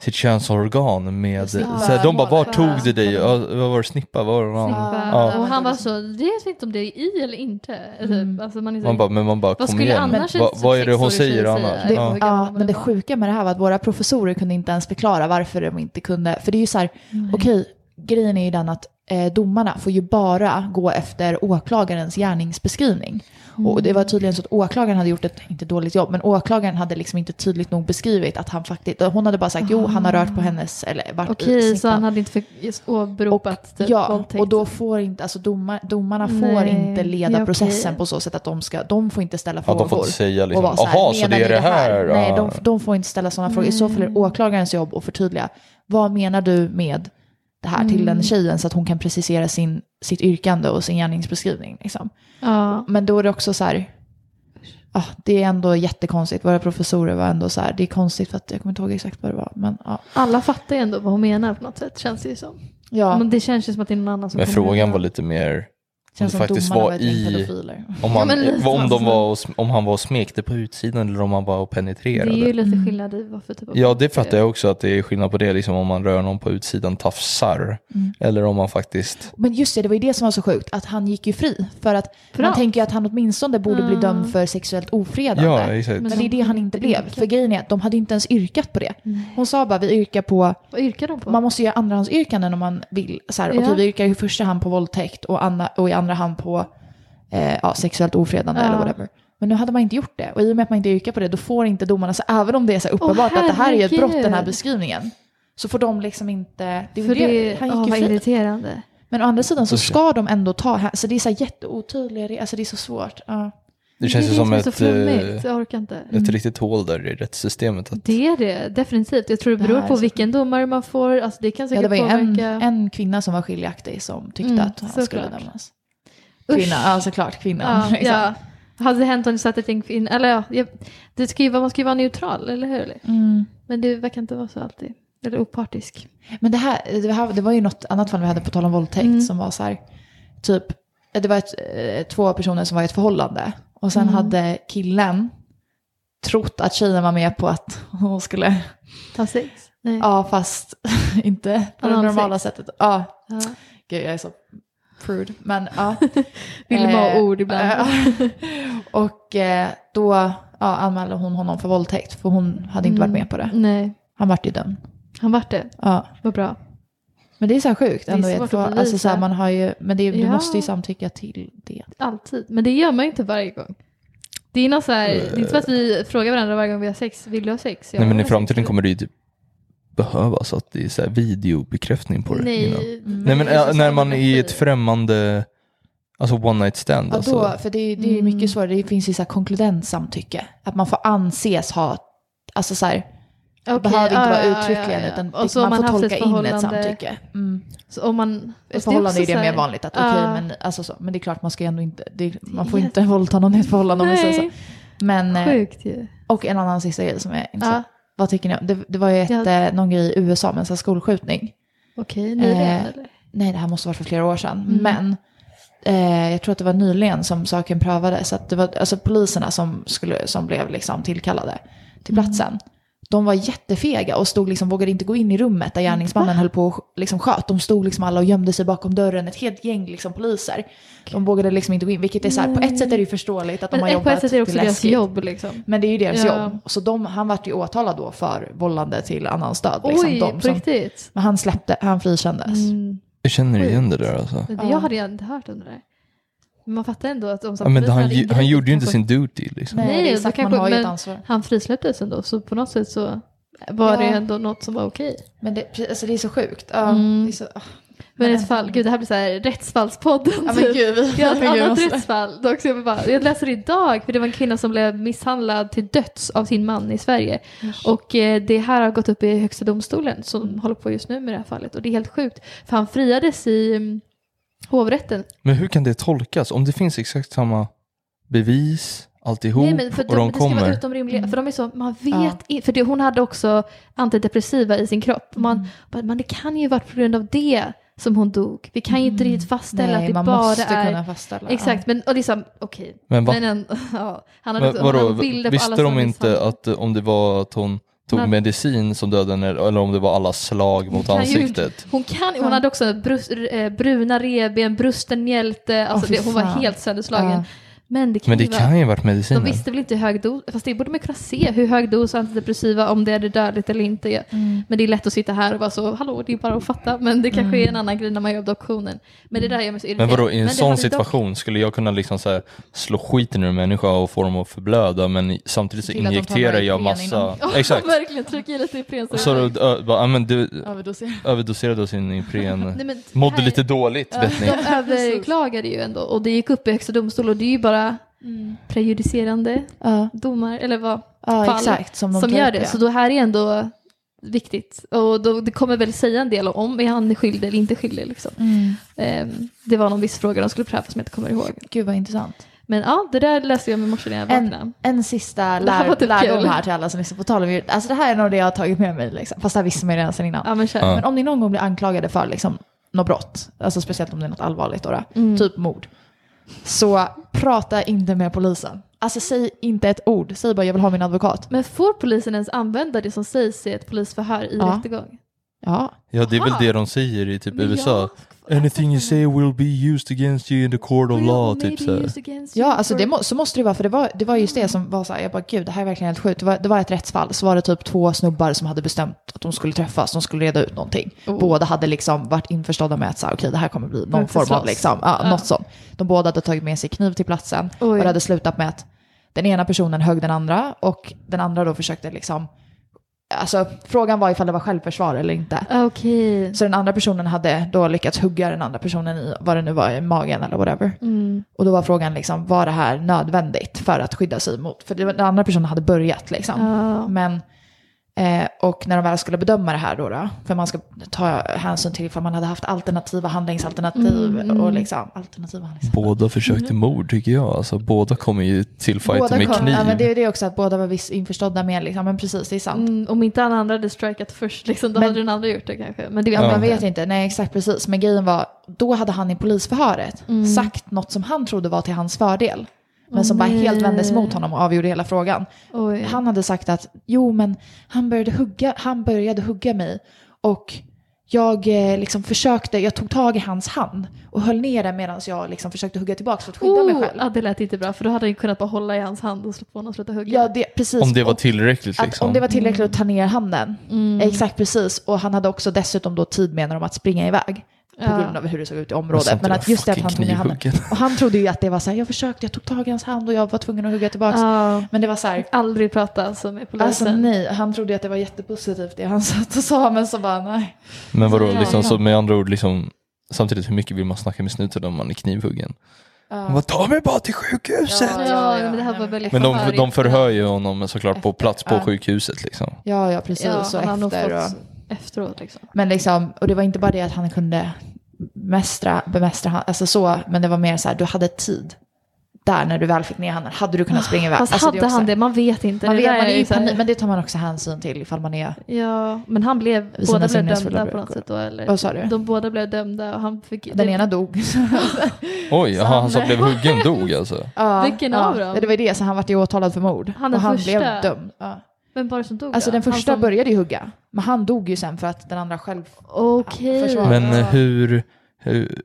sitt könsorgan med, Snippa. så här, de bara, var tog du dig? Ja, vad var det, snippa? Vad var det? Snippa. Ja. Och han var så, det vet inte om det är i eller inte. Mm. Typ. Alltså man är så, Man bara, men man bara, vad kom skulle igen. annars Va, vad är det hon säger annars? Det, Ja. Ja, men det sjuka med det här var att våra professorer kunde inte ens förklara varför de inte kunde. För det är ju så här, okej, grejen är ju den att eh, domarna får ju bara gå efter åklagarens gärningsbeskrivning. Och det var tydligen så att åklagaren hade gjort ett, inte dåligt jobb, men åklagaren hade liksom inte tydligt nog beskrivit att han faktiskt, hon hade bara sagt jo, han har rört på hennes, eller varit Okej, i så han hade inte för, åberopat typ Ja, våldtäkt. och då får inte, alltså domar, domarna får Nej, inte leda ja, processen på så sätt att de ska, de får inte ställa Ja, frågor. de får inte säga liksom, vara så här, jaha, så "Menar det är det här? Nej, Ja. de, de får inte ställa sådana frågor. I så fall är det åklagarens jobb att förtydliga. Vad menar du med det här till den tjejen så att hon kan precisera sin, sitt yrkande och sin gärningsbeskrivning. Liksom. Ja. Men då är det också så här, ah, det är ändå jättekonstigt. Våra professorer var ändå så här, det är konstigt för att jag kommer inte ihåg exakt vad det var. Men ja, Alla fattar ju ändå vad hon menar på något sätt, känns det ju som. ja Men det känns ju som att det är någon annan som Men frågan ihåg. var lite mer känns det som faktiskt var i- om, Ja, han, lite om, de var och, om han var och smekte på utsidan eller om han var och Det penetrerade. är ju lite Mm. skillnad i vad för typ av Ja, det fattar jag också att det är skillnad på det, liksom om man rör någon på utsidan tafsar. Mm. Eller om man faktiskt... Men just det, det var ju det som var så sjukt, att han gick ju fri. För att För man tänker ju att han åtminstone borde bli Ah. dömd för sexuellt ofredande. Ja, exakt. Men det är det han inte blev. För grejen är att de hade inte ens yrkat på det. Nej. Hon sa bara vi yrkar på, Vad yrkar de på? man måste göra andrahandsyrkanden om man vill. Så här, Ja. Okej, vi yrkar i första hand på våldtäkt och, andra, och i andra hand på eh, ja, sexuellt ofredande Ja. eller whatever. Men nu hade man inte gjort det. Och i och med att man inte yrkar på det, då får inte domarna, så även om det är så uppenbart att det här är ett brott, den här beskrivningen, så får de liksom inte... Det är För det, det, han gick vad ju fri. irriterande. Men å andra sidan så ska de ändå ta, så det är så här jätteotydliga, det- alltså det är så svårt. Ja. Det känns ju är som det så ett, eh, jag orkar inte. ett riktigt hål där i rättssystemet. Att, Det är det, definitivt. Jag tror det Det beror här på så- vilken domare man får. Alltså det kan Ja, säkert det var ju en, påverka. en kvinna som var skiljaktig som tyckte Mm, att han skulle såklart. dömas. Usch. Kvinna, ja såklart kvinnan. Ja, liksom. ja. Hade det hänt om det satt ett gäng kvinnor, eller ja, det ska ju vara, man ska ju vara neutral, eller hur? Mm. Men det verkar inte vara så alltid. Eller opartisk. Men det här, det här, det var ju något annat fall vi hade på tal om våldtäkt Mm. som var så här, typ, det var ett, eh, två personer som var i ett förhållande. Och sen Mm. hade killen trott att tjejen var med på att hon skulle, Ta sex? Nej. ja fast inte på det normala sättet. Ja, Ja. gud jag är så prude. Men ja. Vill ha Eh, ord ibland? eh, och eh, då ja, anmälde hon honom för våldtäkt för hon hade inte varit Mm. med på det. Nej, Han vart ju dömd. han vart det. Ja. Vad bra. Men det är så här sjukt Det är ändå. i ett svårt att alltså så här, man har ju, men det, du Ja. måste ju samtycka till det. Alltid. Men det gör man ju inte varje gång. Det är så här, det är inte för att vi frågar varandra varje gång vi har sex, vill du ha sex? Ja, nej men i jag framtiden kommer det ju typ behövas att det är så här videobekräftning på det. Nej, innan. Mm. Nej men äh, när man är i ett främmande, alltså one night stand Ja, alltså. då, för det, är- det är Mm. mycket svårare. Det finns ju så här konkludent samtycke. Att man får anses ha, alltså så här, det Okej, behöver inte ja, vara uttryckligen ja, ja. utan Och så man har får tolka ett in ett samtycke. Mm. Så om man, Ett förhållande är det mer vanligt att okej, Ja. men, alltså så, men det är klart man ska ändå inte, det, man får inte våldta någon i ett förhållande om vi säger så. Nej, Men, eh, sjukt ju. och en annan sista grej som är intressant. Vad tycker ni? Det, det var ju ett, Ja. eh, någon grej i USA med en skolskjutning. okej, nyligen Eh, eller? Nej, det här måste ha varit för flera år sedan. Mm. Men eh, jag tror att det var nyligen som saken prövades. Att det var alltså poliserna som, skulle, som blev liksom tillkallade till Mm. De var jättefega och stod liksom, vågade inte gå in i rummet där gärningsmannen höll på och liksom sköt. De stod liksom alla och gömde sig bakom dörren, ett helt gäng liksom poliser. De vågade liksom inte gå in, vilket är så här, på ett sätt är det ju förståeligt att de har Men på jobbat ett sätt är det också deras jobb liksom. Men det är ju deras Ja. jobb. Så de, han vart ju åtalad då för vållande till annan stöd. Liksom, Oj, de på som, riktigt? men han släppte, han frikändes. Mm. Jag känner igen det där alltså. Jag hade inte hört om det där. Men man fattar ändå att om Ja, men han, han ingripit gjorde ju inte kanske- sin duty liksom. Nej, Nej, det är så sagt, man kanske- har ju ett ansvar. Han frisläpptes ändå, så på något sätt så var det Ja. ändå något som var okej. Men det, alltså, det är så sjukt. Ja, Mm. det är så, ah. Men Men- ett fall, gud det här blir så här rättsfallspodden ja, men typ. gud, vi, Vi har ett annat måste- rättsfall. Dock, jag, bara, jag läser idag, för det var en kvinna som blev misshandlad till döds av sin man i Sverige. Och eh, det här har gått upp i Högsta domstolen som Mm. håller på just nu med det här fallet. Och det är helt sjukt, för han friades i mm, hovrätten. Men hur kan det tolkas? Om det finns exakt samma bevis, alltihop, Nej, men för och de, de det ska vara kommer. utom rimliga, för de är så, man vet Ja. i- för det, hon hade också antidepressiva i sin kropp. Man, Mm. men det kan ju vara på grund av det som hon dog. Vi kan ju inte riktigt fastställa att det man bara måste är... kunna fastställa. Exakt, men och liksom, okej. Men va? Men en, ja, han hade, Men, hade vadå, bilder på alla visste de inte misshandlade. att eh, om det var att hon tog Men- medicin som dödade henne eller om det var alla slag mot kan ju ansiktet? Hon, kan, hon hade också brus, eh, bruna revben, brusten mjälte, alltså fy det, hon var helt sönderslagen. Ja. Men det kan Men det ju vara... kan ju ha varit De medicinen. visste väl inte hur hög dos, fast det borde man kunna se, hur hög dos antidepressiva, om det är det dödligt eller inte. Mm. Men det är lätt att sitta här och vara så, hallå, det är bara att fatta, men det kanske är en annan grej när man gör obduktionen. Men det där gör mig så Men irriterad. vadå, i en det sån hade dock- situation skulle jag kunna liksom så här, slå skiten ur en människa och få dem att förblöda men samtidigt så de injekterar jag massa... innan. Exakt. verkligen, trycka i lite Ipren. Och så då, ö, bara, men du Överdoser. överdoserade sin Ipren. Nej, men Mådde här- lite dåligt, vet ni. De överklagade ju ändå och det gick upp i Högsta domstol och det är ju bara prejudicerande Ja, domar, eller vad, ja Fall exakt. Som, de som gör upp, det. ja. Så då här är ändå viktigt. Och då, det kommer väl säga en del om är han skyldig eller inte skyldig. Liksom. Mm. Ehm, det var någon viss fråga de skulle pröva som jag inte kommer ihåg. Gud vad intressant. Men ja, det där läste jag med morse när jag vaknade. En, en sista lär, typ lärdom här till alla som lyssnar på tal om. Alltså det här är nog det jag har tagit med mig. Liksom. Fast det här visste man ju redan sedan innan. Ja, men. Ja. Men om ni någon gång blir anklagade för liksom, något brott, alltså speciellt om det är något allvarligt, då, då, Mm. typ mord, så prata inte med polisen. Alltså säg inte ett ord, säg bara jag vill ha min advokat. Men får polisen ens använda det som sägs i ett polisförhör i Ja. rättegång? Ja, Ja, det är väl Aha. det de säger i typ USA. jag- Anything you say will be used against you in the court of law, typ så ja alltså det må, så måste det vara, för det var, det var just det som var så här, jag bara gud det här är verkligen helt sjukt. Det var, det var ett rättsfall, så var det typ två snubbar som hade bestämt att de skulle träffas, de skulle reda ut någonting. Oh. Båda hade liksom varit införstådda med att så här, okej det här kommer bli någon Varför form av liksom, ja, Ja. något sånt. De båda hade tagit med sig kniv till platsen Oj. och det hade slutat med att den ena personen högg den andra och den andra då försökte liksom, alltså frågan var ifall det var självförsvar eller inte. Okej. Så den andra personen hade då lyckats hugga den andra personen i vad det nu var, i magen eller whatever. Mm. Och då var frågan liksom, var det här nödvändigt för att skydda sig mot? För det den andra personen hade börjat liksom. Ja. Men, eh, och när de väl skulle bedöma det här då, då, för man ska ta hänsyn till ifall man hade haft alternativa handlingsalternativ Mm, mm. och liksom alternativa handlingsalternativ. Båda försökte mord tycker jag. Alltså, båda kommer ju till fighten med kom- kniv. Ja, men det är det också att båda var viss införstådda med, liksom, men precis, det är sant. Mm, om inte den andra hade strikat först, liksom, då Men- hade den andra gjort det kanske. Men det vet Ja, man vet inte, nej exakt precis. Men grejen var, då hade han i polisförhöret Mm. sagt något som han trodde var till hans fördel. Men som bara helt vändes mot honom och avgjorde hela frågan. Oj. Han hade sagt att jo men han började hugga, han började hugga mig och jag eh, liksom försökte, jag tog tag i hans hand och höll ner den medan jag liksom försökte hugga tillbaka för att skydda mig Oh, själv. ja, det lät inte bra, för då hade han kunnat bara hålla i hans hand och slå på honom och sluta hugga. Ja, det, precis. Om det var tillräckligt att, liksom. Om det var tillräckligt att ta ner handen. Mm. Exakt precis. Och han hade också dessutom då tid menar de att springa iväg. På Ja. grund av hur det såg ut i området. Men att just det att han tog ner handen. Och han trodde ju att det var så här, jag försökte, jag tog tag i hans hand och jag var tvungen att hugga tillbaka. Ja. Men det var så här, Aldrig prata alltså med polisen. alltså nej, han trodde ju att det var jättepositivt det han satt och sa, men så bara nej. Men vadå, liksom, ja. så med andra ord, liksom, samtidigt hur mycket vill man snacka med snuten om man är knivhuggen? Ja. Han bara, ta mig bara till sjukhuset! Ja, Ja, ja, men det här var väldigt Men de, de förhör ju honom såklart på plats på Ja. sjukhuset liksom. Ja, ja precis. Ja, och han har nog efter. fått Och, efteråt liksom. men liksom, och det var inte bara det att han kunde mästra, bemästra, han- alltså så, men det var mer så här, du hade tid. Där när du väl fick ner handen, hade du kunnat springa iväg. Fast Alltså, hade är också- han det? Man vet inte. Man det vet, man är ju panik, men det tar man också hänsyn till ifall man är... Ja, men han blev, båda blev dömda på något sätt då eller? Vad sa du? De båda blev dömda och han fick... Den det- ena dog. Oj, Så han han- som blev huggen dog alltså. ja, Vilken ja. av dem? Det var ju det, så han vart ju åtalad för mord. Han och han första? blev dömd. Ja. Vem var det som dog Alltså då? den första som- började ju hugga. Men han dog ju sen för att den andra själv... Okej. Försvar. Men eh, hur, hur,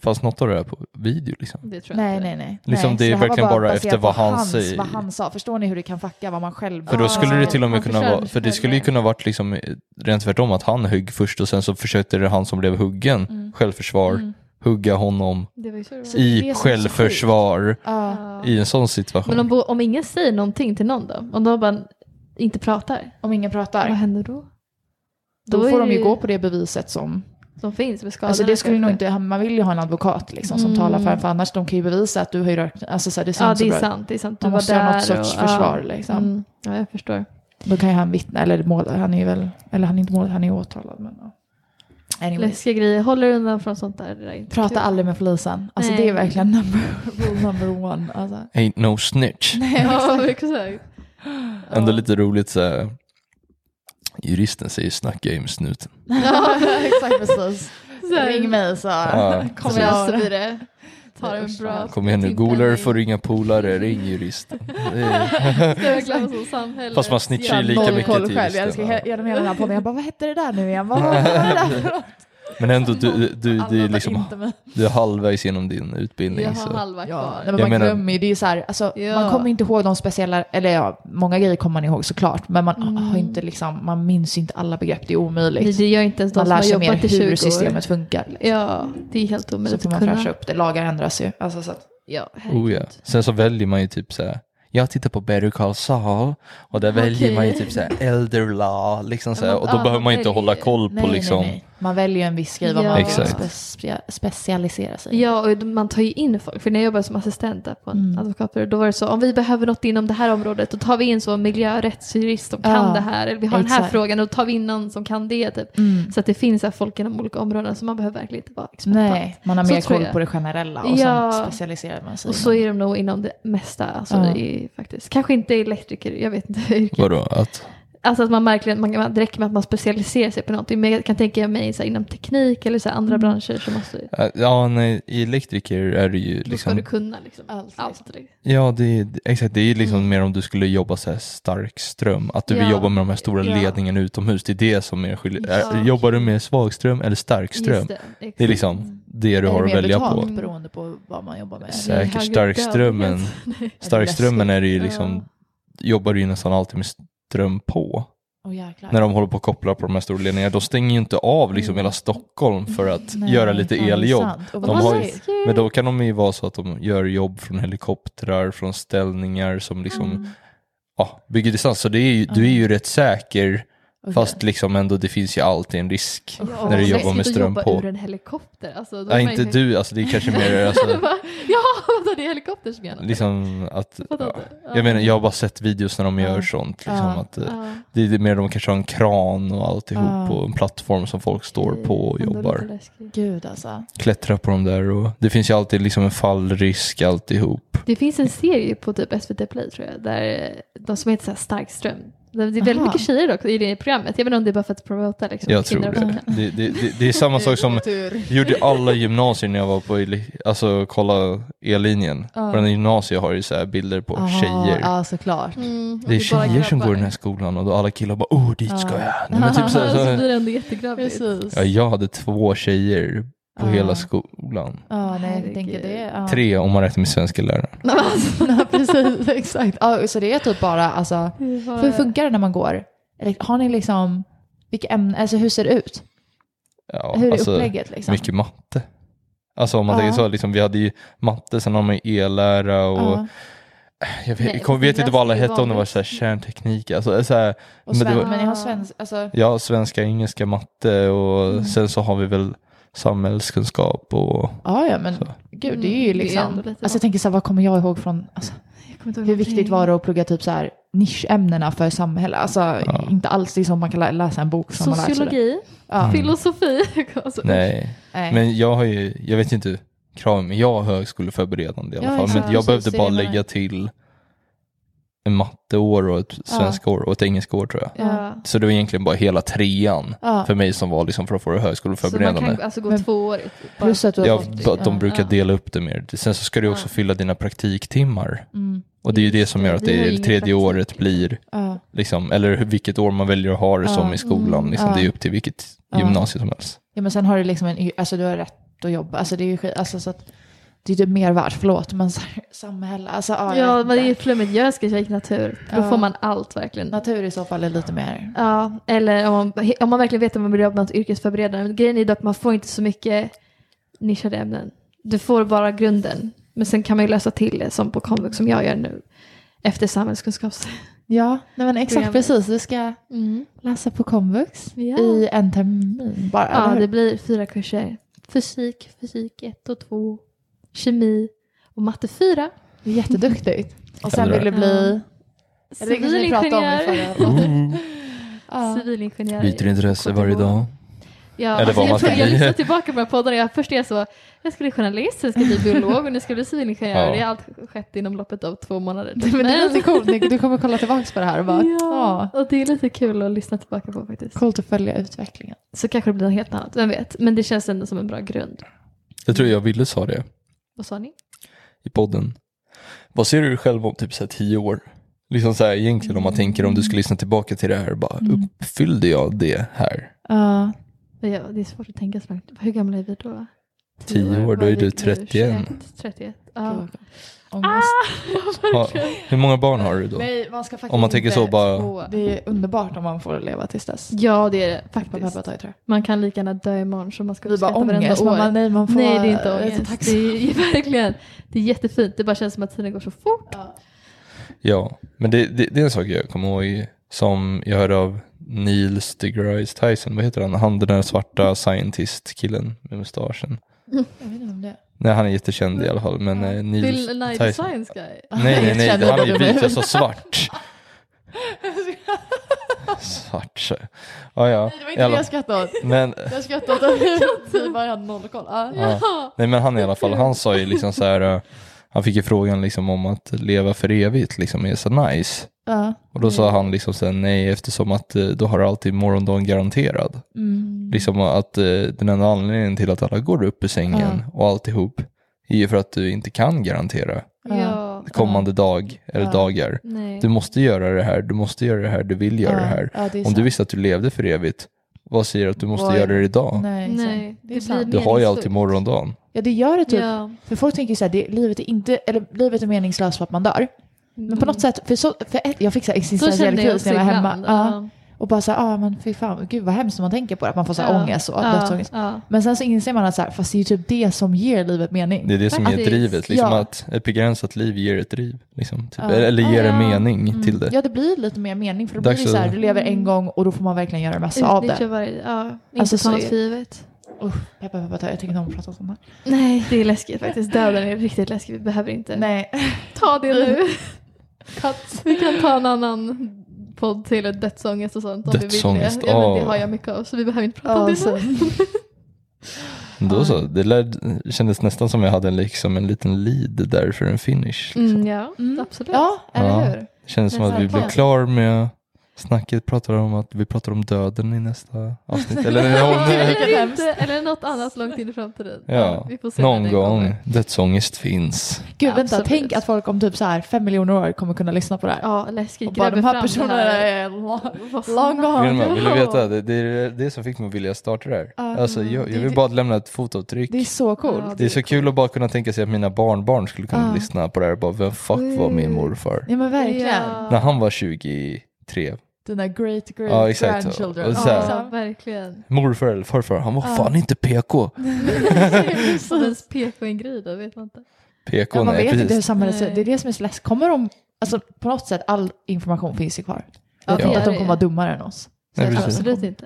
fast något av det här på video liksom. Det tror jag Nej, inte. nej, nej. Liksom, nej. det är verkligen bara baserat efter vad han hans, säger. Vad han sa. Förstår ni hur det kan fucka vad man själv... För då skulle det till och med kunna vara, för det skulle ju kunna varit liksom eh, rent tvärtom att han högg först och sen så försökte det han som blev huggen, Mm. självförsvar, Mm. hugga honom Det var ju så det var. Så det är i självförsvar i en sån situation. Men om, om ingen säger någonting till någon då? Om de bara inte pratar? Om ingen Vad pratar. händer då? Då, är får de ju gå på det beviset som... Som finns med skadorna. Alltså det skulle nog inte... Man vill ju ha en advokat liksom som Mm. talar för en. För annars de kan ju bevisa att du har ju rört... Alltså så här, det ser Ja, inte det så är bra sant. Det är sant. Du Man var måste där. ha något sorts och, försvar ja. liksom. Mm. Ja, jag förstår. Då kan ju han vittna, eller mål, han är ju väl... Eller han är inte mål, han är åtalad men... Ja. Anyways. Läskiga grejer. Håller undan från sånt där. Prata kul. aldrig med polisen. Alltså Nej. det är verkligen number, rule number one. Alltså. Ain't no snitch. Ja, exakt. Ändå lite roligt så här, juristen säger snacka ju med snuten. Ja, exakt precis. Ring mig så Ja, kommer jag... vi det. Tar en bra Kom igen nu, golare får ringa polare, ring juristen. Är, jag. Fast man snitchar ju Jag lika mycket till. Jag juristen, ska ja. he- genom hela den här podden. Jag bara, vad hette det där nu igen? Vad var det där för något? Men ändå, du, du, du, är liksom, du är halvvägs genom din utbildning. Jag har Så. halva Ja, kvar. nej, men Jag man menar- glömmer ju. Det är så här, alltså, Ja. man kommer inte ihåg de speciella, eller ja, många grejer kommer man ihåg såklart. Men man Mm. har inte liksom, man minns inte alla begrepp. Det är omöjligt. det gör inte ens de man lär sig mer jobbat i 20 hur systemet funkar. Liksom. Ja, det är helt Så omöjligt får man fräscha upp det. Lagar ändras ju. Alltså, så att, Ja, Oh, ja. Sen så väljer man ju typ så här. Jag tittar på Better Call Saul och där väljer man ju typ så här elder law liksom så här, och då Ja, behöver man inte hålla koll på nej, liksom. nej, nej. Man väljer en viss grej vad Ja. man vill Exakt. spe- specialisera sig i. Ja, och man tar ju in folk. För när jag jobbade som assistent där på en Mm. advokatbyrå, då var det så, om vi behöver något inom det här området, då tar vi in så miljörättsjurist som kan det här. Eller vi har den här exakt. frågan, då tar vi in någon som kan det. Typ. Mm. Så att det finns så här folk inom olika områden, så man behöver verkligen inte vara expert på. Nej, man har mer koll på det generella och Ja. sen specialiserar man sig. Och så är de nog inom det mesta, alltså, Ja. i, faktiskt. Kanske inte elektriker, jag vet inte. yrket. Vadå? Att, Alltså att man verkligen, man, man, det räcker med att man specialiserar sig på någonting. Men jag kan tänka mig så här, inom teknik eller så här, andra Mm. branscher så måste ja, nej, i elektriker är det ju då ska liksom. du kunna liksom, Allt, allt. liksom. Ja, det är, exakt. Det är liksom Mm. mer om du skulle jobba så här stark ström. Att du vill Ja. jobba med de här stora Ja. ledningarna utomhus. Det är det som är skillnaden. Ja. Jobbar du med svagström eller starkström? Just Det, det, är liksom det du har att välja betalt på. beroende på vad man jobbar med? Säkert starkströmmen. Starkströmmen är det ju Ja. liksom, jobbar du ju nästan alltid med ström på. Jäklar. När de håller på att koppla på de här stora ledningarna. De stänger ju inte av liksom Mm. hela Stockholm för att Nej, göra lite eljobb. har. Men då kan de ju vara så att de gör jobb från helikoptrar, från ställningar som liksom Mm. ja, bygger distans. Så det är ju, du är ju rätt säker Okej. fast liksom ändå det finns ju alltid en risk. Ja, När du och jobbar med ström jobba på. ur en helikopter. Alltså, då Ja, inte ju- du, alltså det är kanske mer alltså, ja, det är helikopter som gör liksom att, ja. jag menar jag har bara sett videos när de gör sånt. Liksom, Ja. att, eh, Ja. det är mer de kanske har en kran och alltihop Ja. på en plattform som folk står på och Ändå jobbar. Gud alltså. Klättrar på dem där och det finns ju alltid liksom en fallrisk alltihop. Det finns en serie på typ SVT Play tror jag, där de som heter så här Starkström. Det är väldigt Aha. mycket tjejer också i det programmet. Jag vet inte om det är bara för att promota liksom. Jag tror det. Det, det, det. det är samma sak som gjorde alla gymnasier när jag var på, alltså kolla E-linjen. Ja. Varenda gymnasium har ju så här bilder på tjejer. Ja, såklart. Mm, Det är tjejer som går i den här skolan och då alla killar bara oh dit ska Ja. jag. Nej, men typ så, så så, blir det ändå jättegrabbigt. Ja, jag hade två tjejer på Ja. hela skolan. Ja, nej, jag tänker det. Ja. Tre om man räknar med svenska lärare. precis, exakt. Ja, så det är typ bara, alltså, hur funkar det när man går? Har ni liksom, vilka ämnen, alltså hur ser det ut? Ja, hur är alltså, upplägget liksom? Mycket matte. Alltså om man Ja. tänker så, liksom, vi hade ju matte, sen har man ju e-lära och Ja. jag vet, Nej, jag vet inte vad alla hette om det var så här, kärnteknik. Alltså, så här, Och Men det var- men ni har svensk, alltså, ja, svenska, engelska, matte och Mm. sen så har vi väl samhällskunskap och ja, ja, men Så. gud, det är ju Mm, det är liksom, alltså jag tänker så här, vad kommer jag ihåg från, alltså, Jag ihåg hur viktigt var det att plugga typ så här nischämnena för samhälle? Alltså Ja. inte alls det är som man kan lä- läsa en bok som man. Sociologi, Ja. Mm. filosofi. Alltså, nej. Nej. Men jag har ju, jag vet inte kraven, men jag har högskoleförberedande i alla Ja, fall. Men jag behövde bara lägga till matteår och ett svenska år och ett engelska år tror jag. Ja. Så det var egentligen bara hela trean Ja. för mig som var liksom för att få det Så man högskoleförberedande. kan alltså gå tvåårigt. Plus att du har Ja, de brukar Ja. dela upp det mer. Sen så ska du också Ja. fylla dina praktiktimmar Mm. Och det är ju det som gör att det ingen tredje praktik. året blir, Ja. liksom, eller vilket år man väljer att ha det som i skolan. Mm. Liksom, Ja. Det är upp till vilket Ja. gymnasium som helst. ja, men sen har du liksom en, alltså du har rätt att jobba, alltså det är ju skit, alltså så att det är typ mer värt, förlåt, men samhälle, alltså ja, Ja, men det är ju flummigt. Jag ska köra natur. Då Ja. får man allt verkligen. Natur i så fall är lite mer, Ja, eller om man, om man verkligen vet att man vill jobba med något yrkesförberedande. Men grejen är dock att man får inte så mycket nischade ämnen. Du får bara grunden. Men sen kan man ju läsa till det som på komvux som jag gör nu. Efter samhällskunskaps... ja, nej men exakt Programmet. precis, du ska Mm. läsa på komvux Ja. i en termin bara, Ja, det blir fyra kurser. Fysik, fysik 1 och 2, kemi och matte 4. Det är jätteduktigt. Och sen vill du bli... Ja, Civilingenjör. Ja. Civilingenjör. Byter intresse varje dag. Ja, Eller alltså vad man jag, ska jag, lyssnar tillbaka på de här poddarna. Jag, först är jag så, jag ska bli journalist, sen ska jag bli biolog och nu ska jag bli civilingenjör. Ja. Det har allt skett inom loppet av två månader. Men det är lite coolt, du kommer kolla tillbaka på det här och bara, Ja, ja. och det är lite kul att lyssna tillbaka på faktiskt. Coolt att följa utvecklingen. Så kanske det blir något helt annat, vem vet. Men det känns ändå som en bra grund. Jag tror jag ville sa det Vad sa ni? i podden. Vad ser du dig själv om typ så här tio år? Liksom så här, egentligen om man tänker om du skulle lyssna tillbaka till det här, bara Mm. uppfyllde jag det här? Ja, Ja, det är svårt att tänka så långt. Hur gamla är vi då? Tio år, då är du 31. 31. 31. Ja. Ångest. Ja, hur många barn har du då? Nej, man ska faktiskt Om man tänker så bara- få- Det är underbart om man får leva tills dess. ja, det är det Peppa, faktiskt. peppa, trä. Man kan lika gärna dö imorgon så man ska är bara uppskatta varenda ångest. år. Man, nej, man får, Nej, det är inte ångest. tacksam. Det är verkligen, det är jättefint. Det bara känns som att tiden går så fort. Ja. Ja, men det, det, det är en sak jag kommer ihåg som jag hörde av Neil deGrasse Tyson, vad heter han? Han den där svarta scientist-killen med mustaschen. Jag vet inte om det. Nej, han är jättekänd i alla fall, men eh, Neil Bill Nye the Tyson. Science Guy. Nej, nej, nej, han är ju vit, jag sa svart. Svart, så. Ja, ja. Det var inte det jag skrattade åt. Men, Jag skrattade åt att vi bara hade noll koll. Ja. ja. Nej, men han i alla fall, han sa ju liksom så här, eh, han fick ju frågan liksom om att leva för evigt liksom är så nice. Ja. Och då sa han liksom så här, nej eftersom att eh, då har du alltid morgondagen garanterad. Mm. Liksom att eh, den enda anledningen till att alla går upp ur sängen och alltihop är ju för att du inte kan garantera Ja. kommande dag eller Ja. dagar. Nej. Du måste göra det här, du måste göra det här, du vill göra Ja. det här. Ja, det Om du visste att du levde för evigt, vad säger att du måste är göra det idag? Nej, det är sant. Du har ju alltid morgondagen. Ja, det gör det typ. Ja. För folk tänker ju så här, det, livet är inte, eller livet är meningslöst för att man dör. Men på något sätt, för, så, för ett, jag fick så Mm. Existentiell kris när jag var hemma. Ja. Och bara så här, ah, men fy fan, gud vad hemskt man tänker på det, att man får så här Ja. ångest och Ja. dödsångest. Ja. Men sen så inser man att så här, fast det är ju typ det som ger livet mening. Det är det som är Faktiskt. drivet, liksom Ja. att ett begränsat liv ger ett driv. Liksom, typ. Ja. Eller ger en Ja. mening Mm. till det. Ja, det blir lite mer mening för då Dags blir det så här, du lever en Mm. gång och då får man verkligen göra det mesta av det. varje, ja. Inte Alltså, ta så något för givet. Usch, peppa, peppa, ta, jag tycker inte om att prata om sånt här. Nej, det är läskigt faktiskt. Döden är riktigt läskig. Vi behöver inte Nej. ta det nu. Vi kan ta en annan podd till ett dödsångest och sånt om Dödsångest, vi vill det. Ja, men det har jag mycket av så vi behöver inte prata om det nu. Då så, det lär, kändes nästan som jag hade en, liksom en liten lead där för en finish. Liksom. Mm, ja, Mm. absolut. Ja, eller Ja. hur? Det kändes som att vi blev klar med snacket, pratade om att vi pratar om döden i nästa avsnitt. Eller eller, inte, eller något annat långt in i framtiden. ja, vi får se när någon det gång. Dödsångest finns. Gud, vänta, Absolut. tänk att folk om typ så här fem miljoner år kommer kunna lyssna på det här. Ja, läskigt. och bara, de här personerna är long, gone. Vill du veta? Det, det är det som fick mig att vilja starta det här. Ja. Alltså, jag, jag Det- vill bara lämna ett fotavtryck. Det är så coolt. Ja, Det är så kul att bara kunna tänka sig att mina barnbarn skulle kunna Ja. lyssna på det här och bara, vem fuck var min morfar? Ja men verkligen. Ja. När han var 23. Dina great great Ja, exakt. grandchildren. Och här- Ja, verkligen. Morfar eller farfar, han var Ja. fan inte PK. Ens PK-ingrid, då vet man inte. PK, Ja, man nej vet inte hur precis. samhället ser ut. Det är det som är så läskigt. Kommer de, alltså på något sätt, all information finns ju kvar. Ja, Jag inte gör att de kommer vara dummare än oss. Nej, jag precis. Absolut inte.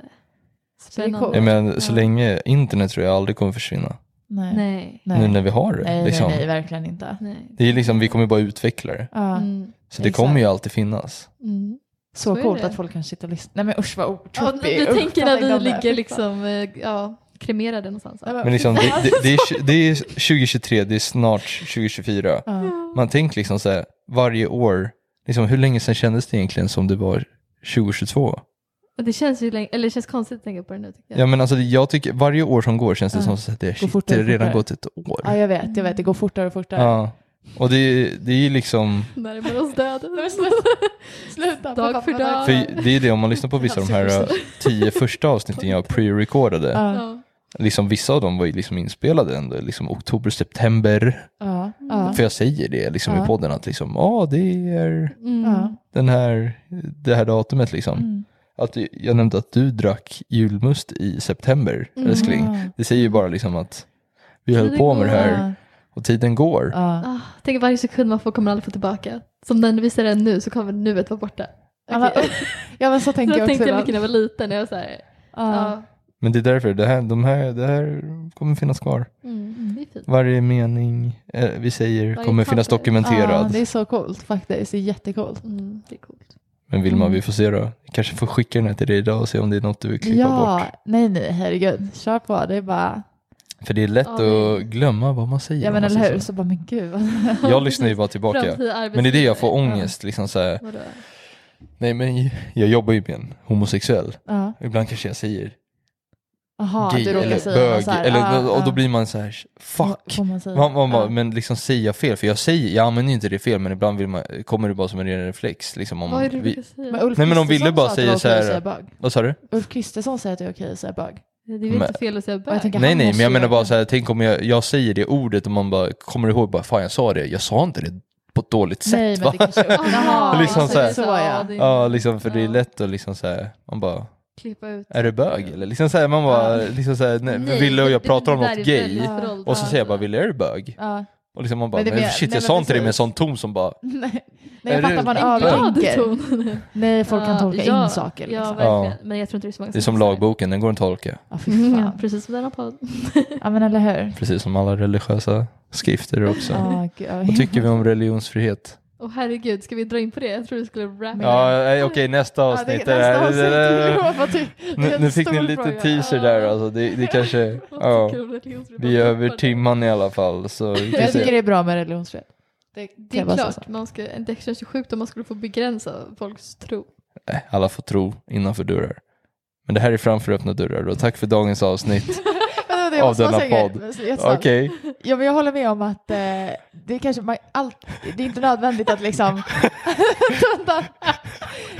Spännande. coolt. Ja, men så Ja. länge internet tror jag aldrig kommer försvinna. Nej. Nej. Nej. Nu när vi har det. Nej, liksom. nej, nej, verkligen inte. Nej. Det är liksom, vi kommer bara utveckla det. Ja, Mm. Så det Exakt. kommer ju alltid finnas. Mm. Så Så coolt att folk kan sitta och lyssna. Nej men usch vad Ja, trippy. du Usch, tänker när vi ligger liksom, eh, ja, kremerade någonstans. Men liksom, det, det, det, är, det är 2023, det är snart 2024. Ja. Man tänker liksom så här, varje år, liksom, hur länge sedan kändes det egentligen som det var 2022? Och Det känns ju länge, eller det känns konstigt att tänka på det nu tycker jag. Ja men alltså jag tycker, varje år som går känns det Ja. som att det, Går shit, det redan fortare. gått ett år. ja jag vet, jag vet. Det går fortare och fortare. Ja, Och det, det är ju liksom, Närmar oss döden. Sluta. Dag för dag. för det är det om man lyssnar på vissa av de här eh, tio första avsnitten jag pre-recordade. Ja. Liksom vissa av dem var ju liksom inspelade ändå, liksom oktober, september. ja, ja. För jag säger det liksom i podden att liksom, ja det är Mm. den här, det här datumet liksom. Mm. Att jag nämnde att du drack julmust i september, Mm. älskling. Ja. Det säger ju bara liksom att vi höll på med det här och tiden går. ja. Ah, tänk varje sekund man får kommer aldrig få tillbaka. Som när vi ser den nu så kommer nuet vara borta. Ja, men, Okej. ja men så tänker jag också. tänkte jag mycket när jag var liten. När jag var så här, Ja. ja. Men det är därför, det här, de här, det här kommer finnas kvar. Mm, fint. Varje mening eh, vi säger Varje kommer finnas. Ja, dokumenterad. det är så coolt faktiskt. Det är jättekult. Mm, det är coolt. Men Vilma, Mm. vi får se då. Vi kanske får skicka den här till dig idag och se om det är något du vill klippa Ja, bort. nej nej, herregud. Kör på. Det är bara, För det är lätt Ja, att glömma vad man säger. ja men eller hur. så. Så bara, men gud. Jag lyssnar ju bara tillbaka. Men det är det jag får ångest. Liksom så här, nej men jag jobbar ju med en homosexuell. Ja. Ibland kanske jag säger Jaha, gay eller säga bög. så här, eller, ja, och då ja. blir man så här, fuck. Man? Man, man bara, Ja. men liksom säger jag fel? För jag säger, jag använder ju inte det fel, men ibland vill man, kommer det bara som en ren reflex. Liksom om Vad är det du vi, säga? Men Ulf Nej, men om Ville Kristersson bara sa att det var säger okej så här- att säga bög. vad sa du? Ulf Kristersson säger att det är okej att säga bög. Det är väl Men- inte fel att säga bög? Nej nej, men jag menar bara så här, tänk om jag, jag säger det ordet och man bara kommer ihåg bara, fan jag sa det, jag sa inte det på ett dåligt sätt Nej, men va? det kanske... Jaha, Liksom så här. ja. Ja, liksom för det är Ja. lätt att liksom så här, man bara, Klippa ut. är du bög eller? Liksom så här, man bara, Ja. liksom så här, nej, Nej, Ville och jag pratar om något gay Ja. och så säger jag bara, Ville är du bög? ja. Och liksom man bara, Men det men, shit nej, jag sa inte det med en sån ton som bara, Nej, nej Är jag fattar en Glad övertänker. Nej, folk kan tolka ja, in saker. Ja, Liksom. verkligen. Ja. Men jag tror inte det är så många det är som lagboken, den går att tolka. Ja, ja, precis som denna podd. Ja, men eller hur? Precis som alla religiösa skrifter också. Vad tycker vi om religionsfrihet? Åh herregud, ska vi dra in på det? Jag tror du skulle rappa. Ja, eh, okej nästa Ja, avsnitt. det, är det nästa avsnitt, Det det Nu, fick ni lite fråga. teaser där alltså. Det, det kanske, ja. Vi är över timman i alla fall. Så Jag tycker se. det är bra med religionsfrihet. Det, Det är klart, man ska, det känns ju sjukt om man skulle få begränsa folks tro. Nej, alla får tro innanför dörrar. Men det här är framför öppna dörrar och tack för dagens avsnitt Det av denna podd. Okej, Ja, men jag håller med om att eh, det är kanske man, allt, det är inte nödvändigt att liksom...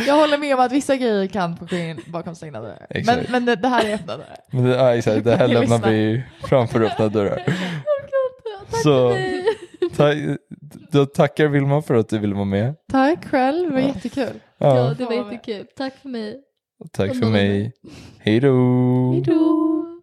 Jag håller med om att vissa grejer kan få ske in bakom stängda dörrar. Men, men det, det här är öppna dörrar. men det, ja, exakt, det här lämnar vi framför öppna dörrar. Tack Så- mig. Ta, då tackar Vilma för att du ville vara med. Tack själv, det var Ja. jättekul. Ja, Ja, det var jättekul. Tack för mig. tack för mig. Hej då! Hejdå!